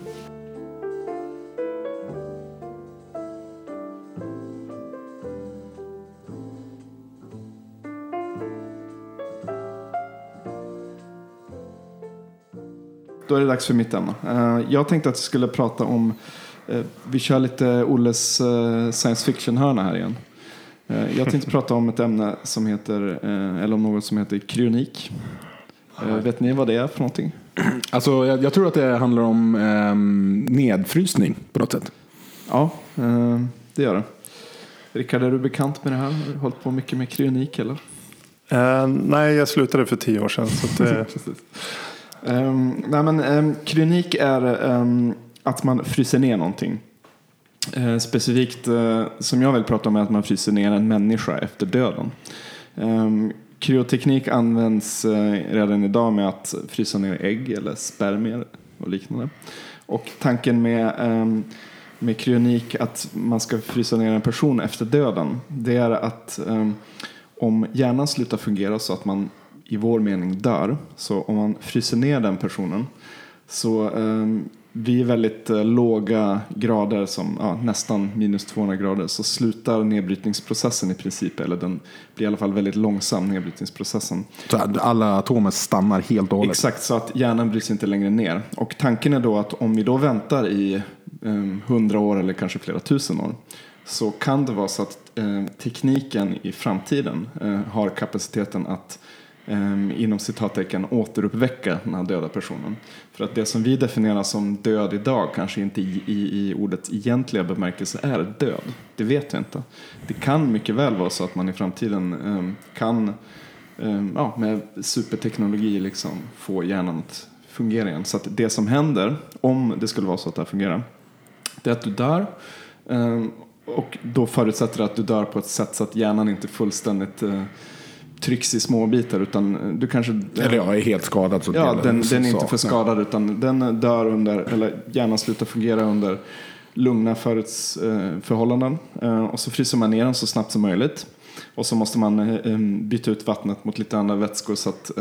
Då är det dags för mitt ämne. Eh, Jag tänkte att vi skulle prata om, eh, vi kör lite Olles eh, science fiction-hörna här igen. Eh, Jag tänkte prata om ett ämne som heter, eh, eller om något som heter kryonik. Eh, Vet ni vad det är för någonting? Alltså, jag, jag tror att det handlar om ehm, nedfrysning på något sätt. Ja, eh, det gör det. Rickard, är du bekant med det här? Har du hållit på mycket med kryonik eller? Eh, nej, jag slutade för tio år sedan. Så att, eh, Precis. Um, nej men, ehm, um, kryonik är um, att man fryser ner någonting. Uh, specifikt uh, som jag vill prata om är att man fryser ner en människa efter döden. Um, kryoteknik används uh, redan idag med att frysa ner ägg eller spermier och liknande. Och tanken med, med kryonik att man ska frysa ner en person efter döden det är att om hjärnan slutar fungera så att man i vår mening dör. Så om man fryser ner den personen så um, vid väldigt eh, låga grader, som ja, nästan minus 200 grader, så slutar nedbrytningsprocessen i princip. Eller den blir i alla fall väldigt långsam, nedbrytningsprocessen. Så alla atomer stannar helt och hållet. Exakt, så att hjärnan bryts inte längre ner. Och tanken är då att om vi då väntar i um, 100 år eller kanske flera tusen år så kan det vara så att eh, tekniken i framtiden eh, har kapaciteten att Ehm, inom citattecken återuppväcka den här döda personen. För att det som vi definierar som död idag kanske inte i, i, i ordets egentliga bemärkelse är död. Det vet vi inte. Det kan mycket väl vara så att man i framtiden eh, kan eh, ja, med superteknologi liksom få hjärnan att fungera igen. Så att det som händer, om det skulle vara så att det här fungerar, det är att du dör eh, och då förutsätter det att du dör på ett sätt så att hjärnan inte fullständigt eh, trycks i små bitar utan du kanske... Eller jag är helt skadad. Så Ja, den, den är inte för skadad utan den dör under, eller hjärnan slutar fungera under lugna föruts, eh, förhållanden. Eh, och så fryser man ner den så snabbt som möjligt. Och så måste man eh, byta ut vattnet mot lite andra vätskor så att,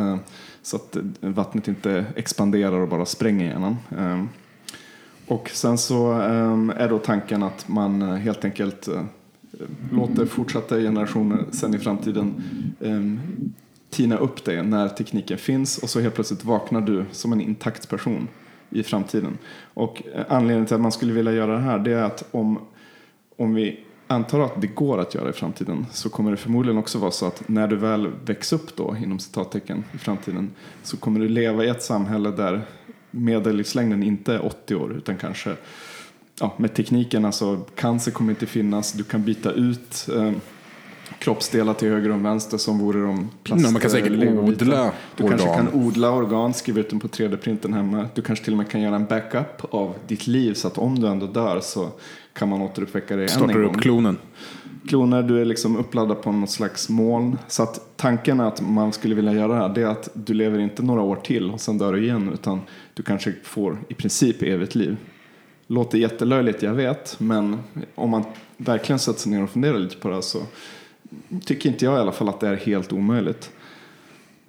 så att vattnet inte expanderar och bara spränger hjärnan. Och sen så är då tanken att man helt enkelt låter fortsatta generationer sen i framtiden eh, tina upp dig när tekniken finns och så helt plötsligt vaknar du som en intakt person i framtiden. Och eh, anledningen till att man skulle vilja göra det här det är att om, om vi antar att det går att göra i framtiden så kommer det förmodligen också vara så att när du väl växer upp då inom citattecken i framtiden så kommer du leva i ett samhälle där medellivslängden inte är 80 år utan kanske ja, med tekniken, alltså cancer kommer inte finnas, du kan byta ut eh, kroppsdelar till höger och vänster som vore de plast Ja, man kan säkert odla Du kanske organ. kan odla organ, skriva ut dem på 3D-printen hemma. Du kanske till och med kan göra en backup av ditt liv så att om du ändå dör så kan man återuppväcka dig än Startar en upp gång. klonen. Kloner, du är liksom uppladdad på något slags moln. Så att tanken är att man skulle vilja göra det här, det är att du lever inte några år till och sen dör du igen, utan du kanske får i princip evigt liv. Låter jättelöjligt, jag vet, men om man verkligen sätter sig ner och funderar lite på det här så tycker inte jag i alla fall att det är helt omöjligt.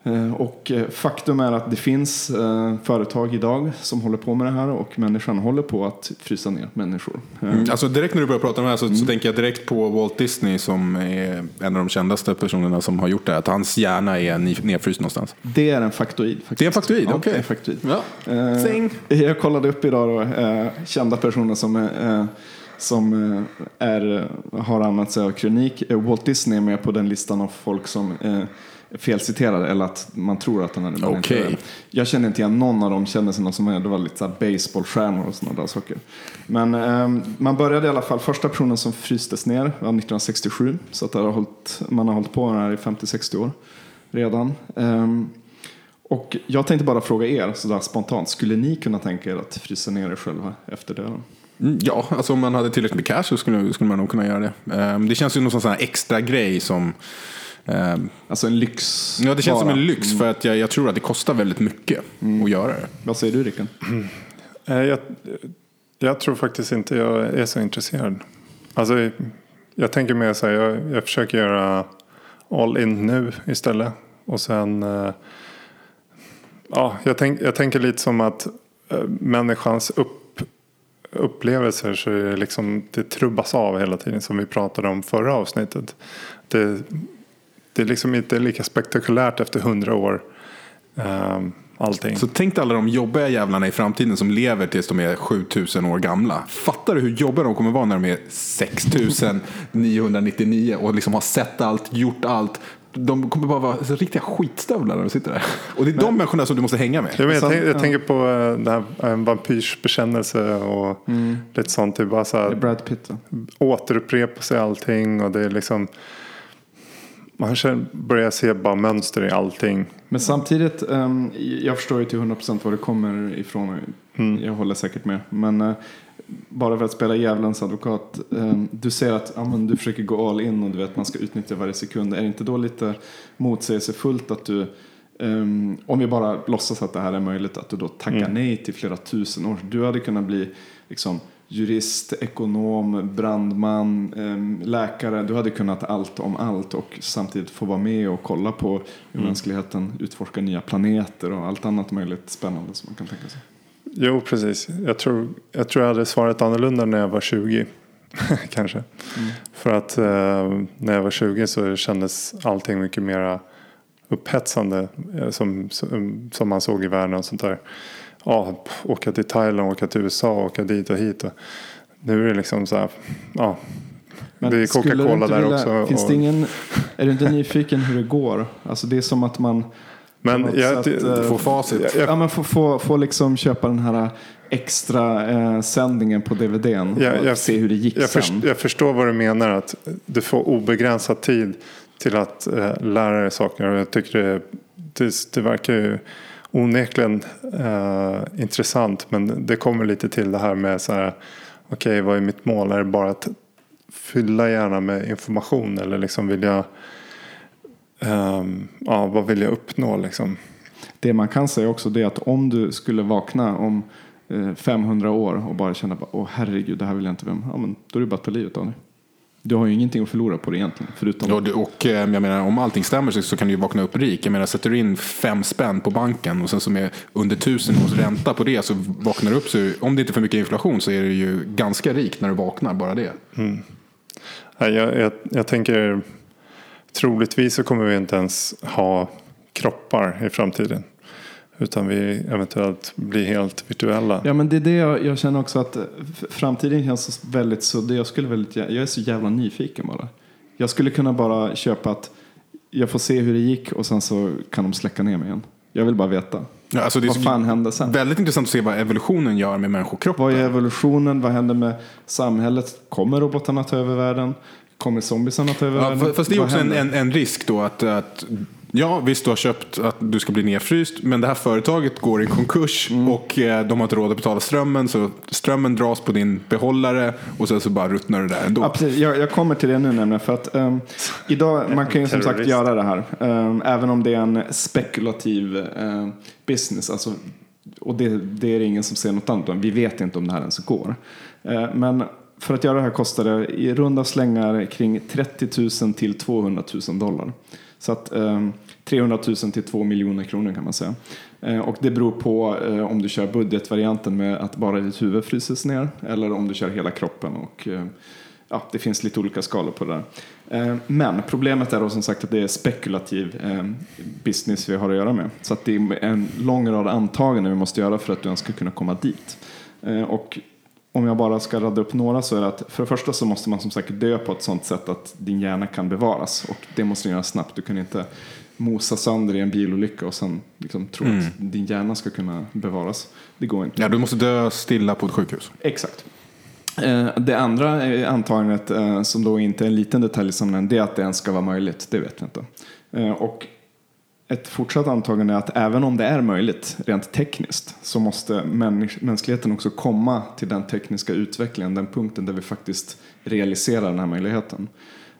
Eh, Och eh, faktum är att det finns eh, företag idag som håller på med det här och människan håller på att frysa ner människor. Mm. Alltså direkt när du börjar prata om det här så, så tänker jag direkt på Walt Disney som är en av de kändaste personerna som har gjort det här. Att hans hjärna är nedfryst någonstans. Det är en faktoid. Faktiskt. Det är en faktoid? Okej. är faktoid. Ja. Sing. jag kollade upp idag då, kända personer som, eh, som är, har använt sig av kronik. Walt Disney är med på den listan av folk som eh, är felciterade eller att man tror att han är det. men inte Okej. det. Jag känner inte igen någon av dem kändisarna som är, det var lite så här baseballstjärnor och sådana där saker. Men eh, man började i alla fall, första personen som frystes ner var 1967. Så att det har hållit, man har hållit på med det här i 50-60 år redan. Ehm, och jag tänkte bara fråga er sådär spontant, skulle ni kunna tänka er att frysa ner er själva efter döden? Mm, Ja, alltså om man hade tillräckligt med cash så skulle, skulle man nog kunna göra det. Ehm, Det känns ju någon sån här extra grej som... ehm, Alltså en lyx. Ja, det känns som en lyx för att jag, jag tror att det kostar väldigt mycket att göra det. Vad säger du Rickard? Eh, Jag, jag tror faktiskt inte jag är så intresserad. Alltså, jag tänker mer så här, jag, jag försöker göra all in nu istället. Och sen, eh, ja, jag, tänk, jag tänker lite som att eh, människans upp, upplevelser så är det, liksom, det trubbas av hela tiden som vi pratade om förra avsnittet. Det, det är liksom inte lika spektakulärt efter hundra år. Eh, allting. Så tänk dig alla de jobbiga jävlarna i framtiden som lever tills de är 7000 år gamla. Fattar du hur jobbiga de kommer vara när de är 6999 och liksom har sett allt, gjort allt. De kommer bara vara så riktiga skitstövlar när de sitter där. Och det är de människorna som du måste hänga med. Ja, men jag, tänk, jag ja. tänker på uh, den här en vampyrs bekännelse och lite sånt. Det är bara så Det är här, Brad Pitt. då. återupprepa sig allting och det är liksom man känner, börjar se bara mönster i allting. Men samtidigt, ehm, jag förstår ju till 100% var det kommer ifrån. Jag håller säkert med. Men eh, bara för att spela djävulens advokat. ehm, du säger att ja, men du försöker gå all in och du vet att man ska utnyttja varje sekund. Är det inte då lite motsägelsefullt att du ehm, om vi bara låtsas att det här är möjligt, att du då tackar nej till flera tusen år. Du hade kunnat bli liksom, jurist, ekonom, brandman, ehm, läkare. Du hade kunnat allt om allt och samtidigt få vara med och kolla på hur mänskligheten utforskar nya planeter och allt annat möjligt spännande som man kan tänka sig. Jo, precis. Jag tror, jag tror jag hade svarat annorlunda när jag var 20. Kanske. För att eh, när jag var 20 så kändes allting mycket mer upphetsande eh, som, som, som man såg i världen och sånt där. Ja, åka till Thailand, åka till USA, åka dit och hit. Och nu är det liksom så här, ja. det är skulle du Coca-Cola inte där vilja- också. Finns och- det ingen, är du inte nyfiken hur det går? Alltså det är som att man men jag, sätt, eh, Få facit. jag, jag, Ja, men få, få, få liksom köpa den här extra eh, sändningen på DVDn Ja, och jag- se hur det gick Jag, sen. först, jag förstår vad du menar. Att du får obegränsad tid till att eh, lära dig saker. Och jag tycker det, det, det verkar ju onekligen eh, intressant. Men det kommer lite till det här med så här. Okej, vad är mitt mål? Är det bara att fylla hjärnan med information? Eller liksom vill jag... eh, ja, vad vill jag uppnå liksom? Det man kan säga också det är att om du skulle vakna om eh, 500 år och bara känna åh herregud, det här vill jag inte vem. Ja, men då är det bara att ta livet av dig. Du har ju ingenting att förlora på det egentligen. Förutom Och, och eh, jag menar, om allting stämmer så, så kan du ju vakna upp rik. Jag menar, sätter du in fem spänn på banken och sen som är under tusen års ränta på det så vaknar du upp. Så, om det inte är för mycket inflation så är du ju ganska rik när du vaknar, bara det. Nej, Jag, jag, jag tänker troligtvis så kommer vi inte ens ha kroppar i framtiden. Utan vi eventuellt blir helt virtuella. Ja men det är det jag, jag känner också att eh, framtiden känns så väldigt suddig. Jag, skulle väldigt, gär- jag är så jävla nyfiken bara. Jag skulle kunna bara köpa att jag får se hur det gick och sen så kan de släcka ner mig igen. Jag vill bara veta. Ja, alltså det är Vad fan hände sen? Väldigt intressant att se vad evolutionen gör med människokroppen. Vad är evolutionen? Vad händer med samhället? Kommer robotarna ta över världen? Kommer zombiesarna ta över Ja, världen? fa- fast det är Vad också en, händer? en, en risk då att, att Ja, visst du har köpt att du ska bli nedfryst. Men det här företaget går i konkurs Mm. och eh, de har inte råd att betala strömmen. Så strömmen dras på din behållare och sen så bara ruttnar det där ändå. Ja, precis. Jag, jag kommer till det nu nämligen. För att, ehm, idag, man kan ju som sagt göra det här. ehm, även om det är en spekulativ ehm, business. Alltså, och det, det är det ingen som säger något annat om. Vi vet inte om det här ens går. Eh, men för att göra det här kostar det i runda slängar kring 30 000 till 200 000 dollar. Så att ehm, 300 000 till 2 miljoner kronor kan man säga. Eh, och det beror på eh, om du kör budgetvarianten med att bara ditt huvud fryses ner eller om du kör hela kroppen. Och, eh, ja, det finns lite olika skalor på det där. Men problemet är då som sagt att det är spekulativ business vi har att göra med. Så att det är en lång rad antaganden vi måste göra för att du ens ska kunna komma dit. Och om jag bara ska radda upp några så är det att för det första så måste man som sagt dö på ett sånt sätt att din hjärna kan bevaras. Och det måste du göra snabbt. Du kan inte mosa sönder i en bilolycka och sen liksom tro att din hjärna ska kunna bevaras. Det går inte. Ja, du måste dö stilla på ett sjukhus. Exakt. Eh, Det andra antagandet, eh, som då inte är en liten detalj som den, det är att det ens ska vara möjligt. Det vet vi inte. Eh, Och ett fortsatt antagande är att även om det är möjligt rent tekniskt så måste mänskligheten också komma till den tekniska utvecklingen, den punkten där vi faktiskt realiserar den här möjligheten.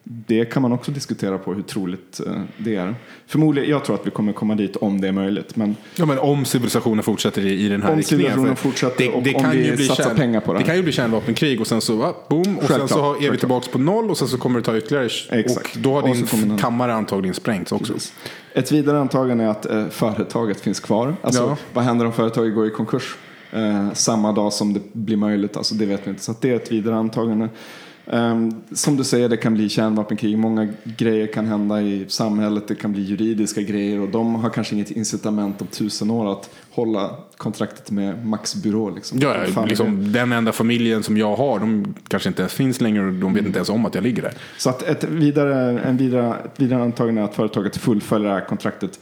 Det kan man också diskutera på hur troligt eh, det är. Förmodligen, jag tror att vi kommer komma dit om det är möjligt. Men Ja, men om civilisationen fortsätter i, i den här Om riktningen. civilisationen för fortsätter och om vi satsar pengar på det. Det kan ju bli kärnvapenkrig och sen så, va, boom, och sen så är vi tillbaka på noll och sen så kommer det ta ytterligare. Exakt. Och då har din den- kammare antagligen sprängts också. Ett vidare antagande är att eh, företaget finns kvar. Alltså, Ja. Vad händer om företaget går i konkurs eh, samma dag som det blir möjligt? Alltså, det vet vi inte. Så det är ett vidare antagande. Ehm, som du säger, det kan bli kärnvapenkrig. Många grejer kan hända i samhället. Det kan bli juridiska grejer och de har kanske inget incitament om tusen år att hålla kontraktet med Max byrå. Liksom. Ja, liksom, den enda familjen som jag har, de kanske inte ens finns längre och de vet inte ens om att jag ligger där. Så att ett vidare, en vidare, ett vidare antagande är att företaget fullföljer det här kontraktet.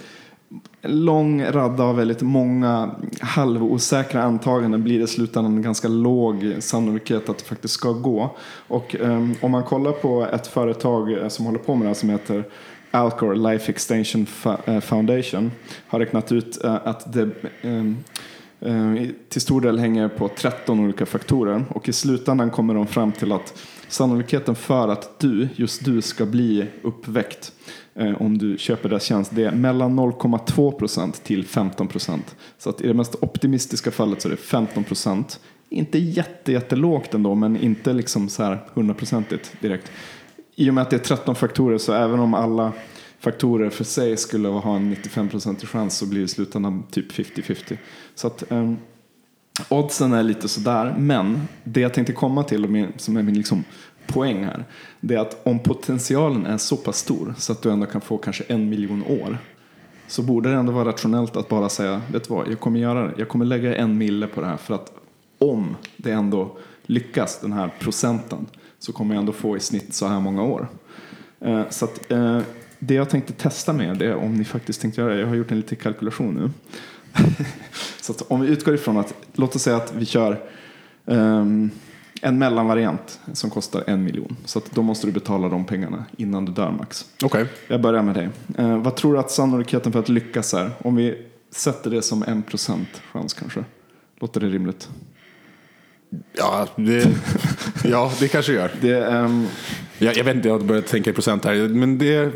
En lång radda av väldigt många halvosäkra antaganden blir det i slutändan en ganska låg sannolikhet att det faktiskt ska gå. Och um, om man kollar på ett företag eh, som håller på med det här som heter Alcor Life Extension eh, Foundation har räknat ut eh, att det um, till stor del hänger på 13 olika faktorer och i slutändan kommer de fram till att sannolikheten för att du, just du, ska bli uppväckt eh, om du köper deras tjänst det är mellan 0,2% till 15%. Så att i det mest optimistiska fallet så är det 15%. Inte jätte, jättelågt ändå men inte liksom så här 100%igt direkt. I och med att det är 13 faktorer så även om alla faktorer för sig skulle ha en 95% chans så blir det i slutändan typ 50-50. Så att ehm, oddsen är lite sådär. Men det jag tänkte komma till och min, som är min liksom poäng här. Det är att om potentialen är så pass stor så att du ändå kan få kanske en miljon år. Så borde det ändå vara rationellt att bara säga, vet du vad, jag kommer göra det. Jag kommer lägga en mille på det här för att om det ändå lyckas, den här procenten, så kommer jag ändå få i snitt så här många år. Eh, Så att, eh, det jag tänkte testa med det är om ni faktiskt tänkte göra det. Jag har gjort en liten kalkylation nu. så om vi utgår ifrån att, låt oss säga att vi kör ehm, en mellanvariant som kostar en miljon. Så då måste du betala de pengarna innan du dör Max. Okej. Jag börjar med dig. Eh, vad tror du att sannolikheten för att lyckas är? Om vi sätter det som en procent chans kanske. Låter det rimligt? Ja, det, ja, det kanske gör. Det, ehm, Jag, jag vet inte, jag har börjat tänka i procent här. Men det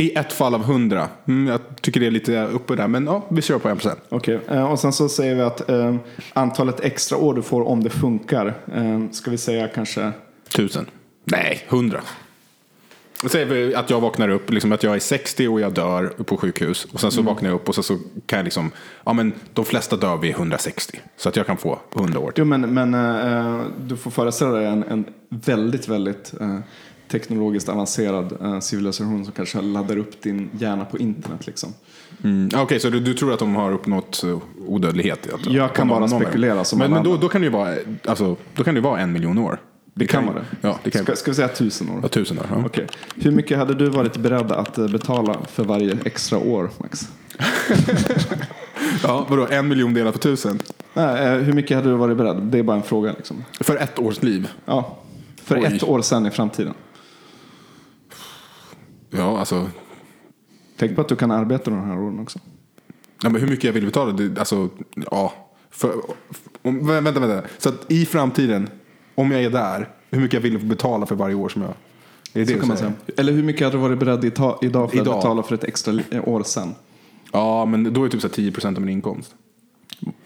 i ett fall av hundra. Mm, jag tycker det är lite uppe där. Men ja, vi kör på en procent. Okej, eh, och sen så säger vi att eh, antalet extra år du får om det funkar. Eh, ska vi säga kanske Tusen. Nej, hundra. Då säger vi att jag vaknar upp, liksom att jag är 60 och jag dör på sjukhus. Och sen så vaknar jag upp och så, så kan jag liksom, ja men de flesta dör vid 160. Så att jag kan få 100 år till. Jo, men, men eh, du får föreställa dig en, en väldigt, väldigt eh, teknologiskt avancerad eh, civilisation som kanske laddar upp din hjärna på internet. Liksom. Mm. ja, Okej, så du, du tror att de har uppnått uh, odödlighet? att- Jag kan bara spekulera som Men, men då, då kan det ju vara, alltså, då kan det vara en miljon år. Det kan vara det. Ja, det kan Ska, ska vi säga tusen år? vara tusen år. Ja. Okej. Hur mycket hade du varit beredd att eh, betala för varje extra år, Max? Ja, vadå, en miljon delat på tusen? Nej, eh, hur mycket hade du varit beredd? Det är bara en fråga. Liksom. För ett års liv? Ja. För Oj. ett år sedan i framtiden. Ja, alltså. Tänk på att du kan arbeta de här åren också. Ja, men hur mycket jag vill betala? Det, alltså, ja. För, om, vä- vänta, vänta. Så att i framtiden, om jag är där, hur mycket jag vill betala för varje år som jag... Är det Så det kan man säga. Eller hur mycket hade du varit beredd idag för Idag? att betala för ett extra år sedan? Ja, men då är det typ så här 10 procent av min inkomst.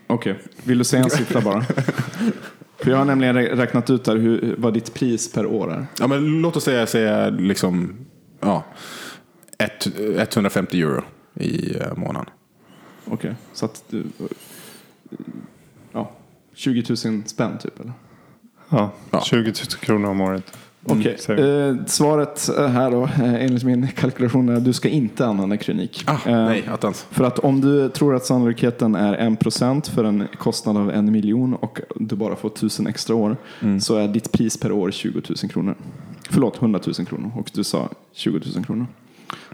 Okej, vill du säga en siffra bara? för jag har nämligen rä- räknat ut där hur, vad ditt pris per år är. Ja, men låt oss säga, säga liksom, ja, ett, 150 euro i eh, månaden. Okej, så att du... Ja, 20 000 spänn typ eller? Ja, Ja. 20 000 kronor om året. Okej, säger eh, svaret här då, eh, enligt min kalkylation är att du ska inte använda kronik. Ah, Eh, nej, attans. För att om du tror att sannolikheten är 1% för en kostnad av en miljon och du bara får 1000 extra år så är ditt pris per år 20 000 kronor. Förlåt, 100 000 kronor och du sa 20 000 kronor.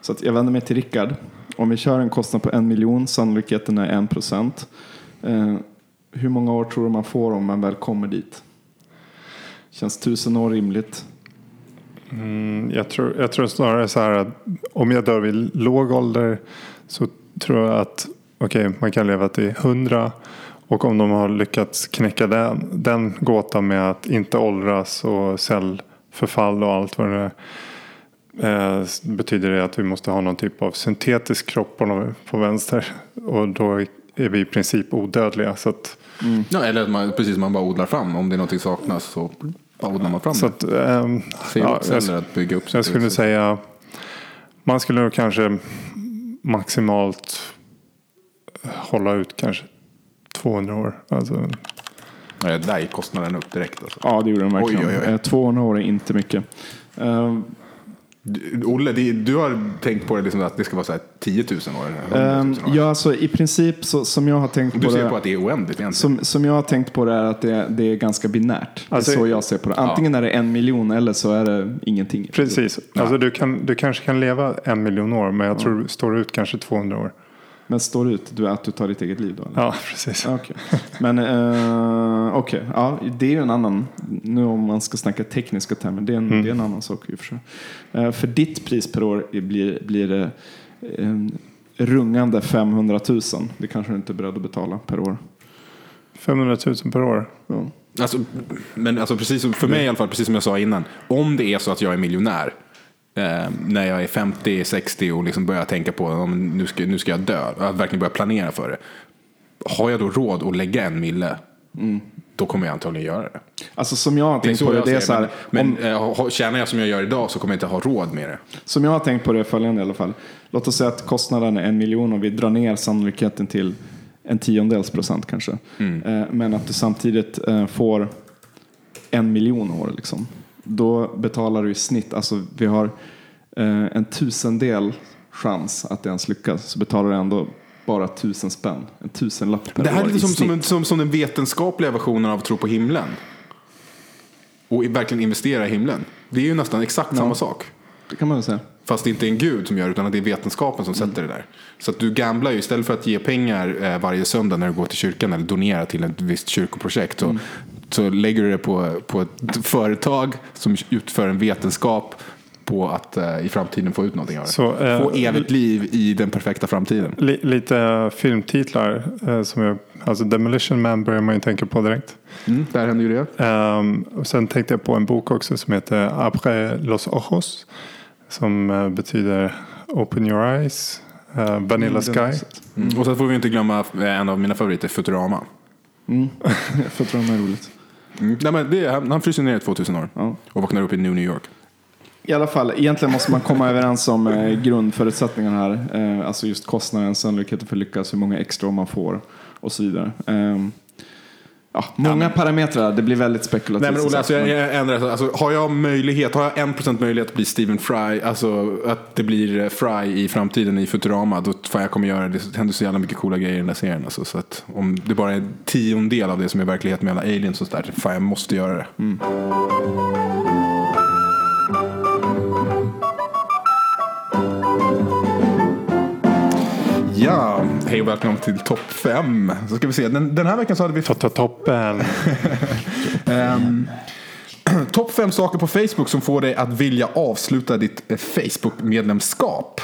Så att jag vänder mig till Rickard. Om vi kör en kostnad på en miljon, sannolikheten är 1 procent. Eh, hur många år tror du man får om man väl kommer dit? Känns tusen år rimligt? Mm, jag, tror, jag tror snarare så här att om jag dör vid låg ålder så tror jag att okej, man kan leva till 100 och om de har lyckats knäcka den, den gåtan med att inte åldras och cellförfall och allt vad det är eh, betyder det att vi måste ha någon typ av syntetisk kropp på, på vänster. Och då är vi i princip odödliga. Så att, Ja, eller att man, precis man bara odlar fram. Om det är någonting saknas så bara odlar man fram så att, Fel ja, jag, att bygga upp jag skulle säga man skulle nog kanske maximalt hålla ut kanske 200 år. Alltså, Nej, där gick kostnaden upp direkt. Alltså. Ja, det gjorde den verkligen. Oj, oj, oj. Eh, 200 år är inte mycket. Eh, Du- Olle, det, du har tänkt på det liksom att det ska vara så här 10 000 år? eller 100 000 år. ja, alltså i princip så, som jag har tänkt Du på ser det. på att det är oändligt egentligen? Som, som jag har tänkt på det är att det, det är ganska binärt. Alltså- det är så jag ser på det. Antingen är det en miljon eller så är det ingenting. precis. Alltså, du, kan, du kanske kan leva en miljon år men jag tror du står ut kanske 200 år. Men står ut du, att du tar ditt eget liv då? Eller? Ja, precis. Okej. Men uh, okej, ja, det är ju en annan, nu om man ska snacka tekniska termer, det är en, det är en annan sak i och för sig. Eh, för ditt pris per år blir, blir det en rungande 500 000. Det kanske du inte är beredd att betala per år. 500 000 per år. Ja. Alltså, men alltså precis som, för mig i alla fall, precis som jag sa innan. Om det är så att jag är miljonär. Eh, när jag är 50-60 och liksom börjar tänka på om nu ska, nu ska jag dö. Att verkligen börja planera för det. Har jag då råd att lägga en mille. Då kommer jag antagligen göra det. Alltså som jag har Det är tänkt så på det, det är så här, det. Men, om, men eh, tjänar jag som jag gör idag så kommer jag inte ha råd med det. som jag har tänkt på det följande i alla fall. Låt oss säga att kostnaden är en miljon och vi drar ner sannolikheten till en tiondels procent kanske. Eh, men att du samtidigt eh, får en miljon år liksom. Då betalar du i snitt, alltså vi har eh, en tusendel chans att det ens lyckas. Så betalar du ändå bara tusen spänn. En tusenlapp per Det här år är lite som, som, en, som, som den vetenskapliga versionen av att tro på himlen. Och verkligen investera i himlen. Det är ju nästan exakt samma sak. Det kan man väl säga. Fast det inte är en gud som gör det, utan att det är vetenskapen som sätter det där. Så att du gamblar ju istället för att ge pengar eh, varje söndag när du går till kyrkan eller donera till ett visst kyrkoprojekt. Så, så lägger du det på, på ett företag som utför en vetenskap på att eh, i framtiden få ut någonting av det. Så, eh, få evigt liv i den perfekta framtiden. Li, lite filmtitlar. Eh, som jag, alltså Demolition Man börjar man ju tänka på direkt. Mm, där händer ju det. Ehm, och sen tänkte jag på en bok också som heter Après los ojos. Som eh, betyder Open your eyes. eh, Vanilla Sky. Mm. Och så får vi inte glömma eh, en av mina favoriter, Futurama. Mm. De är roligt. Mm. Nej, men det, är- han, han fryser ner i 2000 år Ja. och vaknar upp i New New York. I alla fall, egentligen måste man komma överens om eh, grundförutsättningarna här. Eh, alltså just kostnaden, sannolikheten för att lyckas, hur många extra man får och så vidare. Eh, ja, många parametrar, det blir väldigt spekulativt. Nej men som alltså, jag, jag ändrar, alltså, har jag möjlighet, har jag en procent möjlighet att bli Stephen Fry, alltså att det blir eh, Fry i framtiden i Futurama, då fan jag kommer göra det. Det händer så jävla mycket coola grejer i den där serien. Alltså, så att om det bara är en tiondel av det som är verklighet med alla aliens och sådär, fan jag måste göra det. Ja, hej och välkommen till topp fem. Så ska vi se, den, den här veckan så hade vi toppen. Ehm, Topp fem saker på Facebook som får dig att vilja avsluta ditt eh, Facebook-medlemskap.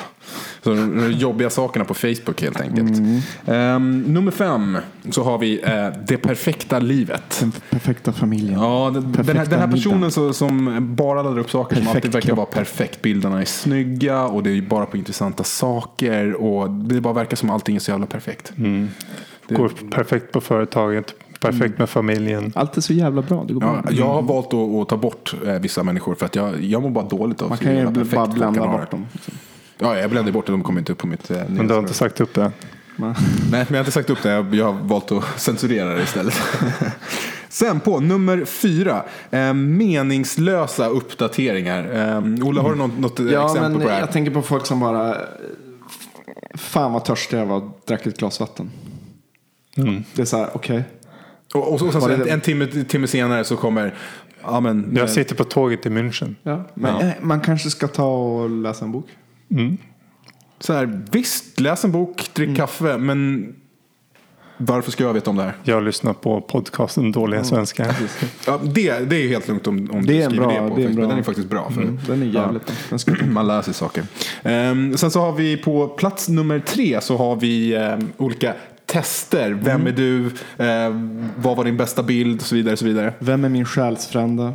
Så de jobbiga sakerna på Facebook helt enkelt. Ehm, nummer fem så har vi eh, det perfekta livet. Den perfekta familjen. Ja, den, den, här, Perfekta den här personen så, som bara laddar upp saker som Perfekt alltid verkar kropp. vara perfekt. Bilderna är snygga och det är bara på intressanta saker. Och det bara verkar som allting är så jävla perfekt. Går perfekt på företaget. Perfekt med familjen. Allt är så jävla bra, det går bra. Ja, jag har valt att, att ta bort eh, vissa människor för att jag, jag mår bara dåligt av Man hur kan ju bara blanda bort det. dem. liksom. Ja, jag bländar bort det, de kommer inte upp på mitt eh, Men du har inte sagt upp det. Nej, men jag har inte sagt upp det. Jag, jag har valt att censurera det istället. Sen på nummer fyra. Eh, meningslösa uppdateringar. Eh, Ola, har du något, något Ja, exempel men på det här? jag tänker på folk som bara... eh, Fan vad törstig jag var och drack ett glas vatten. Det är så här, okej. Och, och, så- och sen en, det- en timme, timme senare så kommer... Ja, men, Jag sitter på tåget i München. Ja, men Ja. eh, man kanske ska ta och läsa en bok. Så här, visst, läs en bok, drick Mm. kaffe, men varför ska jag veta om det här? Jag lyssnar på podcasten Dåliga Svenskar. Ja, det, det är helt lugnt om, om Det du är en skriver bra- det på det är en Facebook. bra- Den är faktiskt bra. För, Mm, den är jävligt bra. Den ska Man lär sig saker. Ehm, sen så har vi på plats nummer tre så har vi ehm, olika tester. Vem Mm. är du? Ehm, vad var din bästa bild? Och så vidare. Och så vidare. Vem är min själsfrände?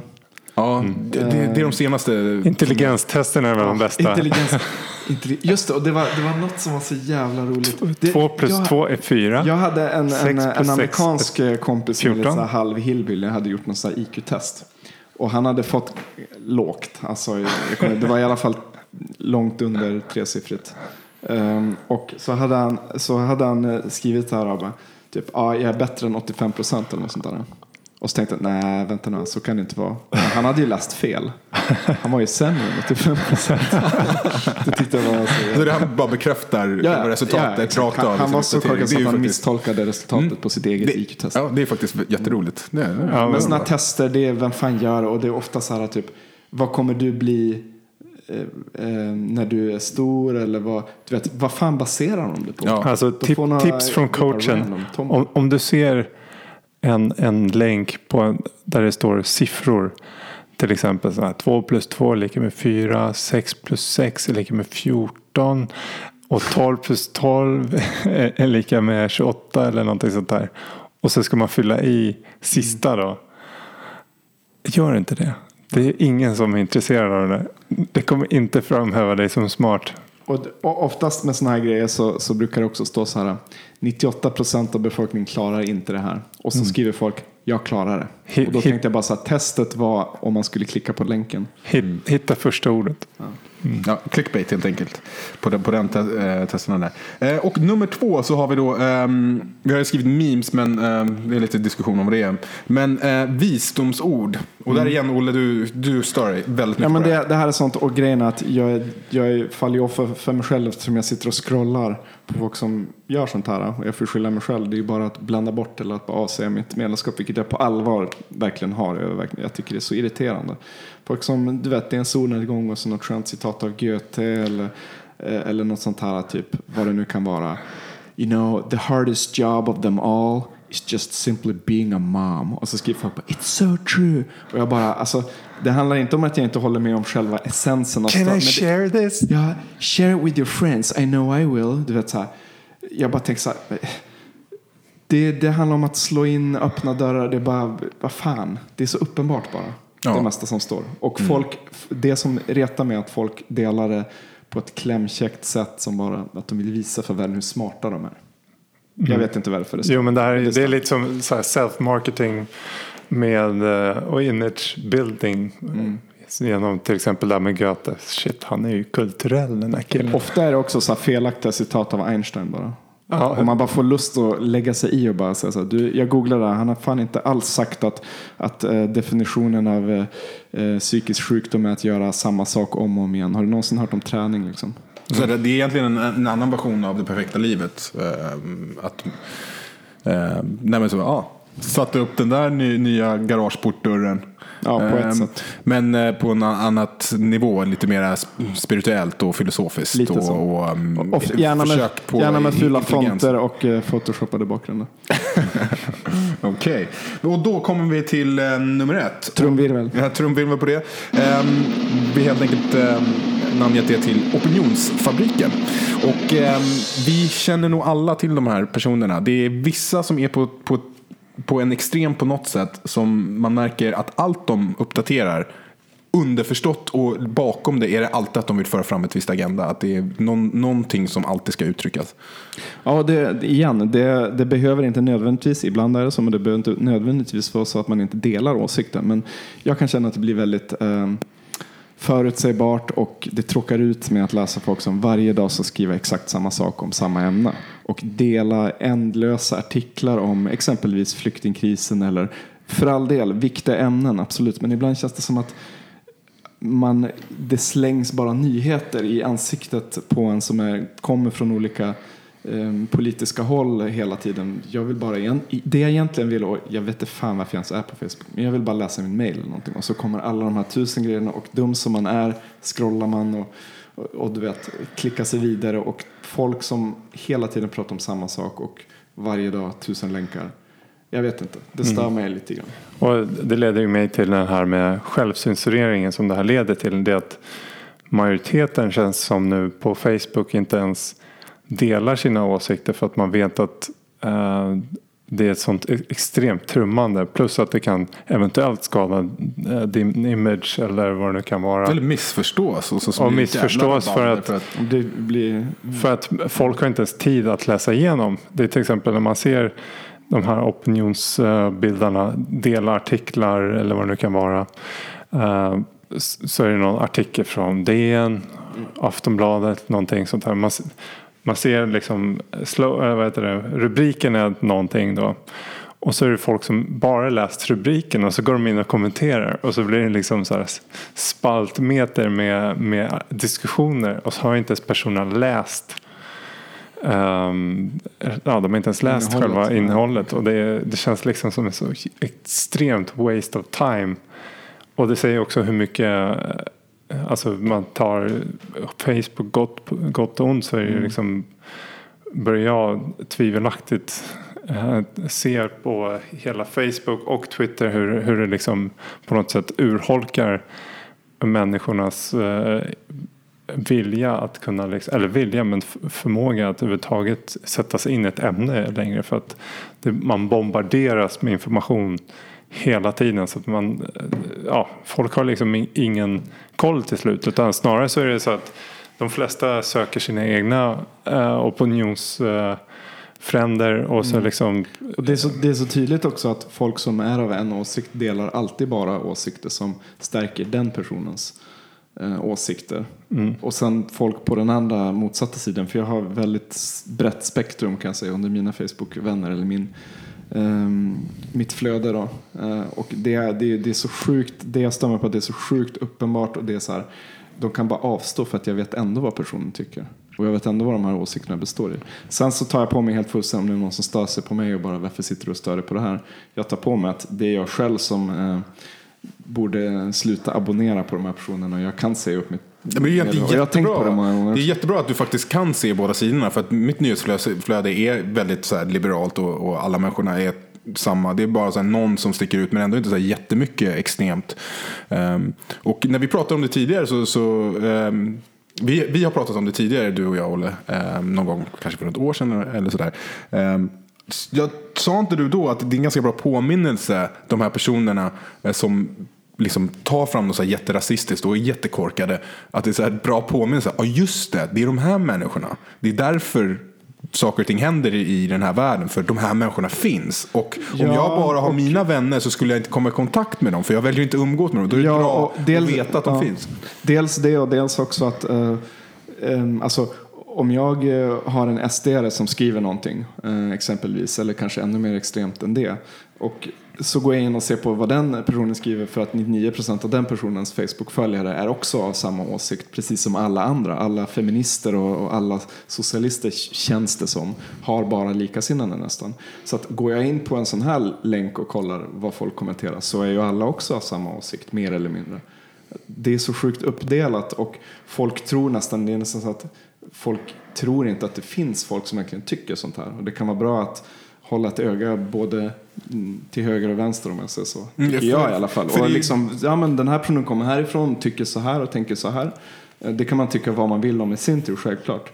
Ja, det, det, det är de senaste. Intelligenstesterna är väl de bästa. Intelligens. intelli- Just det, och det var, det var något som var så jävla roligt. Det, Två plus jag, två är fyra. Jag hade en, en, en amerikansk eh, kompis som är lite 14. så här halv hillbilly. hade gjort något så här IQ-test. Och han hade fått lågt. Alltså, jag kommer, det var i alla fall långt under tresiffrigt. Um, och så hade han, så hade han eh, skrivit här, bara, typ, ja, jag är bättre än 85 procent eller något sånt där. Och så tänkte jag, nej vänta nu, så kan det inte vara. Men han hade ju läst fel. Han var ju sämre än 85 procent. det tyckte jag var så Så det han bara bekräftar resultatet exakt. rakt av. Han, han i var så Det är att han faktiskt- misstolkade resultatet på sitt eget det, IQ-test. ja, det är faktiskt jätteroligt. Det, är- Ja, Men sådana tester, det är vem fan gör det? Och det är ofta så här typ, vad kommer du bli eh, eh, när du är stor? Eller vad, du vet, vad fan baserar de det på? Ja. Alltså tip, tips från coachen. Om, om du ser en, en länk på en, där det står siffror. Till exempel så här, 2 plus 2 är lika med 4. 6 plus 6 är lika med 14. Och 12 plus 12 är, är lika med 28 eller någonting sånt där. Och så ska man fylla i sista då. Gör inte det. Det är ingen som är intresserad av det. Det kommer inte framhäva dig som smart. Och, och oftast med sådana här grejer så, så brukar det också stå så här 98 procent av befolkningen klarar inte det här. Och så skriver folk jag klarar det. Och då tänkte jag bara så här testet var om man skulle klicka på länken. Hit- Hitta första ordet. Ja, clickbait helt enkelt. På den, på den te, eh, testerna där. Eh, och nummer två så har vi då, ehm, vi har ju skrivit memes men ehm, det är lite diskussion om det. Men eh, visdomsord. Och där igen Olle, du, du stör dig väldigt mycket Ja, men på det, det här är sånt och grejen är att jag, jag faller ju offer för mig själv eftersom jag sitter och scrollar på folk som gör sånt här. Och jag får skylla mig själv. Det är ju bara att blanda bort eller att bara avsäga mitt medlemskap, vilket jag på allvar verkligen har. Jag, verkligen, jag tycker det är så irriterande. Folk som, du vet, det är en solnedgång och så något skönt citat av Goethe eller, eh, eller något sånt här, typ vad det nu kan vara. You know, the hardest job of them all is just simply being a mom. Och så skriver folk bara, it's so true. Och jag bara, alltså, det handlar inte om att jag inte håller med om själva essensen av sta- men det- share this? Ja, share it with your friends. I know I will. Du vet så här. Jag bara tänker så här. Det, det handlar om att slå in öppna dörrar. Det är bara, vad fan. Det är så uppenbart bara. Ja. Det mesta som står. Och folk, det som retar mig är att folk delar det på ett klämkäckt sätt som bara att de vill visa för världen hur smarta de är. Jag vet inte varför det står. Jo men det här är, det är lite som self-marketing med eh, och image building. Genom till exempel det här med Goethe. Shit han är ju kulturell den här killen. Ofta är det också så felaktiga citat av Einstein bara. Ja. Om man bara får lust att lägga sig i och bara säga så här, du, jag googlade det, han har fan inte alls sagt att, att eh, definitionen av eh, eh, psykisk sjukdom är att göra samma sak om och om igen. Har du någonsin hört om träning liksom? Så det, det är egentligen en, en annan version av det perfekta livet. Ehm, att, eh, nej men så, ja, satte upp den där ny, nya garageportdörren. Ja, på ett Ehm, sätt. Men eh, på en annat nivå, lite mer spirituellt och filosofiskt. Lite och, så. och, Och gärna med, gärna med fula fonter och eh, photoshoppade bakgrunder. Okej, och då kommer vi till eh, nummer ett. Trumvirvel. Jag trumvirvel på det. Um, vi helt enkelt um, namngett det till Opinionsfabriken. Och ehm, vi känner nog alla till de här personerna. Det är vissa som är på, på, på en extrem på något sätt som man märker att allt de uppdaterar underförstått och bakom det är det alltid att de vill föra fram ett visst agenda. Att det är någon, någonting som alltid ska uttryckas. Ja, det, igen, det, det behöver inte nödvändigtvis, ibland är det så, men det behöver inte nödvändigtvis vara så att man inte delar åsikten. Men jag kan känna att det blir väldigt eh, förutsägbart och det tråkar ut med att läsa folk som varje dag ska skriva exakt samma sak om samma ämne. Och dela ändlösa artiklar om exempelvis flyktingkrisen eller för all del viktiga ämnen, absolut. Men ibland känns det som att man, det slängs bara nyheter i ansiktet på en som är, kommer från olika politiska håll hela tiden. Jag vill bara, det jag egentligen vill, och jag vet inte fan varför jag ens är på Facebook, men jag vill bara läsa min mail eller någonting och så kommer alla de här tusen grejerna och dum som man är scrollar man och, och, och du vet, klickar sig vidare och folk som hela tiden pratar om samma sak och varje dag tusen länkar. Jag vet inte, det stör mig lite grann. Och det leder ju mig till den här med självcensureringen som det här leder till. Det är att majoriteten känns som nu på Facebook inte ens delar sina åsikter för att man vet att eh, det är ett sånt e- extremt trummande. Plus att det kan eventuellt skada eh, din image eller vad det nu kan vara. Eller missförstås. Och, så Och missförstås för att- Det blir... För att folk har inte ens tid att läsa igenom. Det är till exempel när man ser de här opinionsbildarna dela artiklar eller vad det nu kan vara. eh, Så är det någon artikel från DN, Aftonbladet, någonting sånt här. Man, man ser liksom, slow, vad heter det, rubriken är någonting då. Och så är det folk som bara läst rubriken och så går de in och kommenterar. Och så blir det liksom så här spaltmeter med, med diskussioner. Och så har inte ens personerna läst Ehm, ja, de har inte ens läst Innehållet, själva innehållet och det, det känns liksom som en så extremt waste of time. Och det säger också hur mycket, alltså man tar Facebook gott, gott och ont så är det Mm. liksom, börjar jag tvivelaktigt eh, se på hela Facebook och Twitter hur, hur det liksom på något sätt urholkar människornas eh, vilja att kunna, liksom, eller vilja men förmåga att överhuvudtaget sätta sig in i ett ämne längre för att det, man bombarderas med information hela tiden. Så att man, ja, folk har liksom ingen koll till slut. Utan snarare så är det så att de flesta söker sina egna eh, opinionsfränder eh, fränder och så liksom Och det, är så, det är så tydligt också att folk som är av en åsikt delar alltid bara åsikter som stärker den personens eh, åsikter. Och sen folk på den andra motsatta sidan, för jag har väldigt brett spektrum kan jag säga under mina Facebook-vänner eller min, Ehm, mitt flöde då. Eh, och det det, det är så sjukt, det jag stämmer på att det är så sjukt uppenbart och det är så här, de kan bara avstå för att jag vet ändå vad personen tycker. Och jag vet ändå vad de här åsikterna består i. Sen så tar jag på mig helt fullständigt om det är någon som stör sig på mig och bara varför sitter du och stör dig på det här? Jag tar på mig att det är jag själv som eh, borde sluta abonnera på de här personerna och jag kan säga upp mitt men det är egentligen och jag har tänkt på det jättebra. många gånger. Det är jättebra att du faktiskt kan se båda sidorna. För att mitt nyhetsflöde är väldigt så liberalt och, och alla människorna är samma. Det är bara så någon som sticker ut men ändå inte så här jättemycket extremt. Ehm, och när vi pratade om det tidigare så, så ehm, vi, vi har pratat om det tidigare du och jag Olle. ehm, någon gång kanske för något år sedan eller sådär. Um, jag sa inte du då att det är en ganska bra påminnelse de här personerna eh, som liksom tar fram något så här jätterasistiskt och är jättekorkade. Att det är så här bra påminnelse. Ja just det, det är de här människorna. Det är därför saker och ting händer i den här världen. För de här människorna finns. Och om Ja, jag bara har och- mina vänner så skulle jag inte komma i kontakt med dem. För jag väljer inte att umgås med dem. Då är det Ja, bra dels- att veta att de ja. finns. Dels det och dels också att eh, em, alltså, om jag eh, har en sd som skriver någonting eh, exempelvis eller kanske ännu mer extremt än det och så går jag in och ser på vad den personen skriver för att 99% av den personens Facebook-följare är också av samma åsikt precis som alla andra. Alla feminister och, och alla socialister känns det som har bara likasinnande nästan. Så att går jag in på en sån här länk och kollar vad folk kommenterar så är ju alla också av samma åsikt mer eller mindre det är så sjukt uppdelat och folk tror nästan, det är nästan så att folk tror inte att det finns folk som verkligen tycker sånt här. Och det kan vara bra att hålla ett öga både till höger och vänster om jag säger så. Mm, Tycker jag i alla fall. Och liksom, ja men den här personen kommer härifrån, tycker så här och tänker så här. Eh, Det kan man tycka vad man vill om i sin tur, självklart.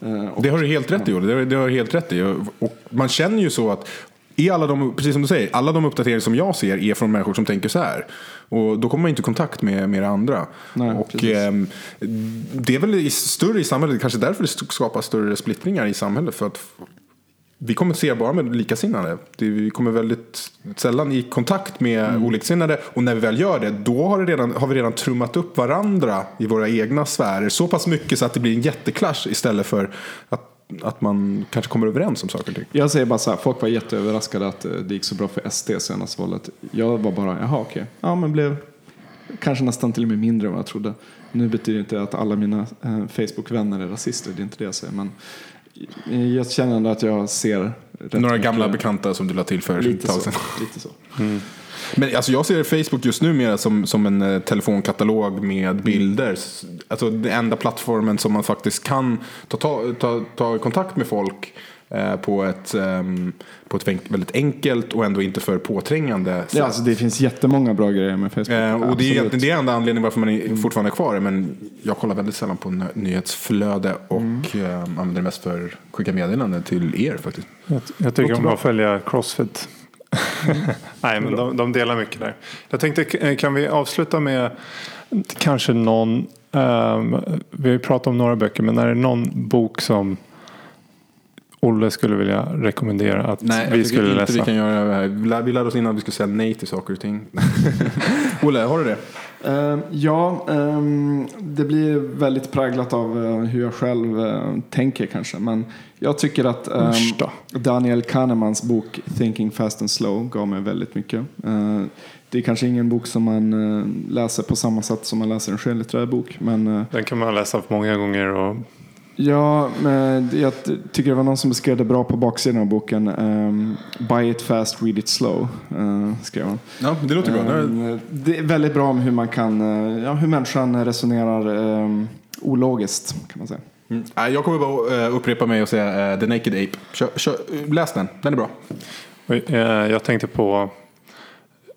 Eh, Och Det har du helt rätt i, Olle. Det har, det har du helt rätt i. Och- man känner ju så att i alla de, precis som du säger, alla de uppdateringar som jag ser är från människor som tänker så här. Och då kommer man inte i kontakt med, med det andra. Nej, och ehm, det är väl i, större i samhället, kanske därför det skapar större splittringar i samhället. För att vi kommunicerar bara med likasinnade. Vi kommer väldigt sällan i kontakt med Mm. oliksinnade. Och när vi väl gör det, då har, det redan, har vi redan trummat upp varandra i våra egna sfärer. Så pass mycket så att det blir en jätteklash istället för att, att man kanske kommer överens om saker och ting. Jag säger bara så här, folk var jätteöverraskade att eh, det gick så bra för SD senast valet. Jag var bara, jaha okej. Ja men blev kanske nästan till och med mindre än vad jag trodde. Nu betyder inte att alla mina eh, Facebook-vänner är rasister, det är inte det jag säger. Men jag känner ändå att jag ser Några gamla bekanta som du la till för ett Lite tag så. sedan. Lite så. Men alltså jag ser Facebook just nu mer som, som en eh, telefonkatalog med bilder. Alltså den enda plattformen som man faktiskt kan ta, ta, ta, ta kontakt med folk på ett, ehm, på ett väldigt enkelt och ändå inte för påträngande sätt. Ja, alltså det finns jättemånga bra grejer med Facebook. Eh, och det är egentligen det är enda anledningen varför man är fortfarande är kvar. Men jag kollar väldigt sällan på nyhetsflöde och eh, använder det mest för att skicka meddelanden till er faktiskt. Jag, jag tycker om bra. att följa Crossfit. Nej, men de, de delar mycket där. Jag tänkte, k- kan vi avsluta med kanske någon, ehm, vi har ju pratat om några böcker, men är det någon bok som Olle skulle vilja rekommendera att Nej, vi skulle inte läsa? vi kan göra det här. Vi lär- Vi lärde oss innan att vi skulle säga nej till saker och ting. Olle, har du det? Eh, ja, ehm, det blir väldigt präglat av eh, hur jag själv eh, tänker kanske. Men jag tycker att då. Daniel Kahnemans bok Thinking Fast and Slow gav mig väldigt mycket. Det är kanske ingen bok som man läser på samma sätt som man läser en skönlitterär bok. Men Den kan man läsa många gånger och ja, men jag tycker det var någon som beskrev det bra på baksidan av boken. ehm, Buy it fast, read it slow, uh, skrev han. Ja, det låter bra. Ehm, Det är väldigt bra om hur man kan, eh, ja, hur människan resonerar um, ologiskt kan man säga. Mm. Nej, Jag kommer bara eh, upprepa mig och säga eh, The Naked Ape. Kör, kör, läs den, den är bra. Jag tänkte på,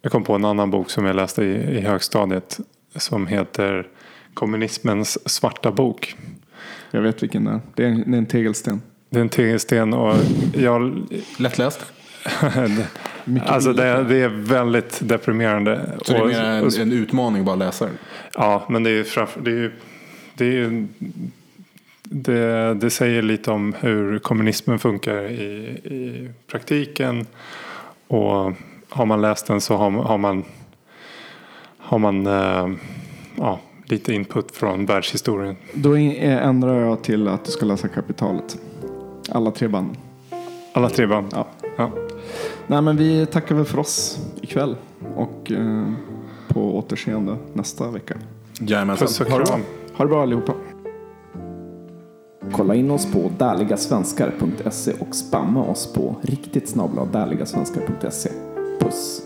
jag kom på en annan bok som jag läste i, i högstadiet som heter Kommunismens svarta bok. Jag vet vilken det är. Det är en, det är en tegelsten. Det är en tegelsten och jag, Lättläst. Alltså det, det är väldigt deprimerande. Så det är mer en, en utmaning bara att läsa den. Ja, men det är ju framför, det är ju, det är det, det säger lite om hur kommunismen funkar i, i praktiken. Och har man läst den så har, man- har man, har man eh, ja, lite input från världshistorien. Då eh, ändrar jag till att du ska läsa Kapitalet. Alla tre band. Alla tre band. Ja. Ja. Nej, men vi tackar väl för oss ikväll. Och eh, på återseende nästa vecka. Jajamensan. Puss och kram. Ha det bra allihopa. Kolla in oss på därligasvenskar.se och spamma oss på riktigt snabla. Puss!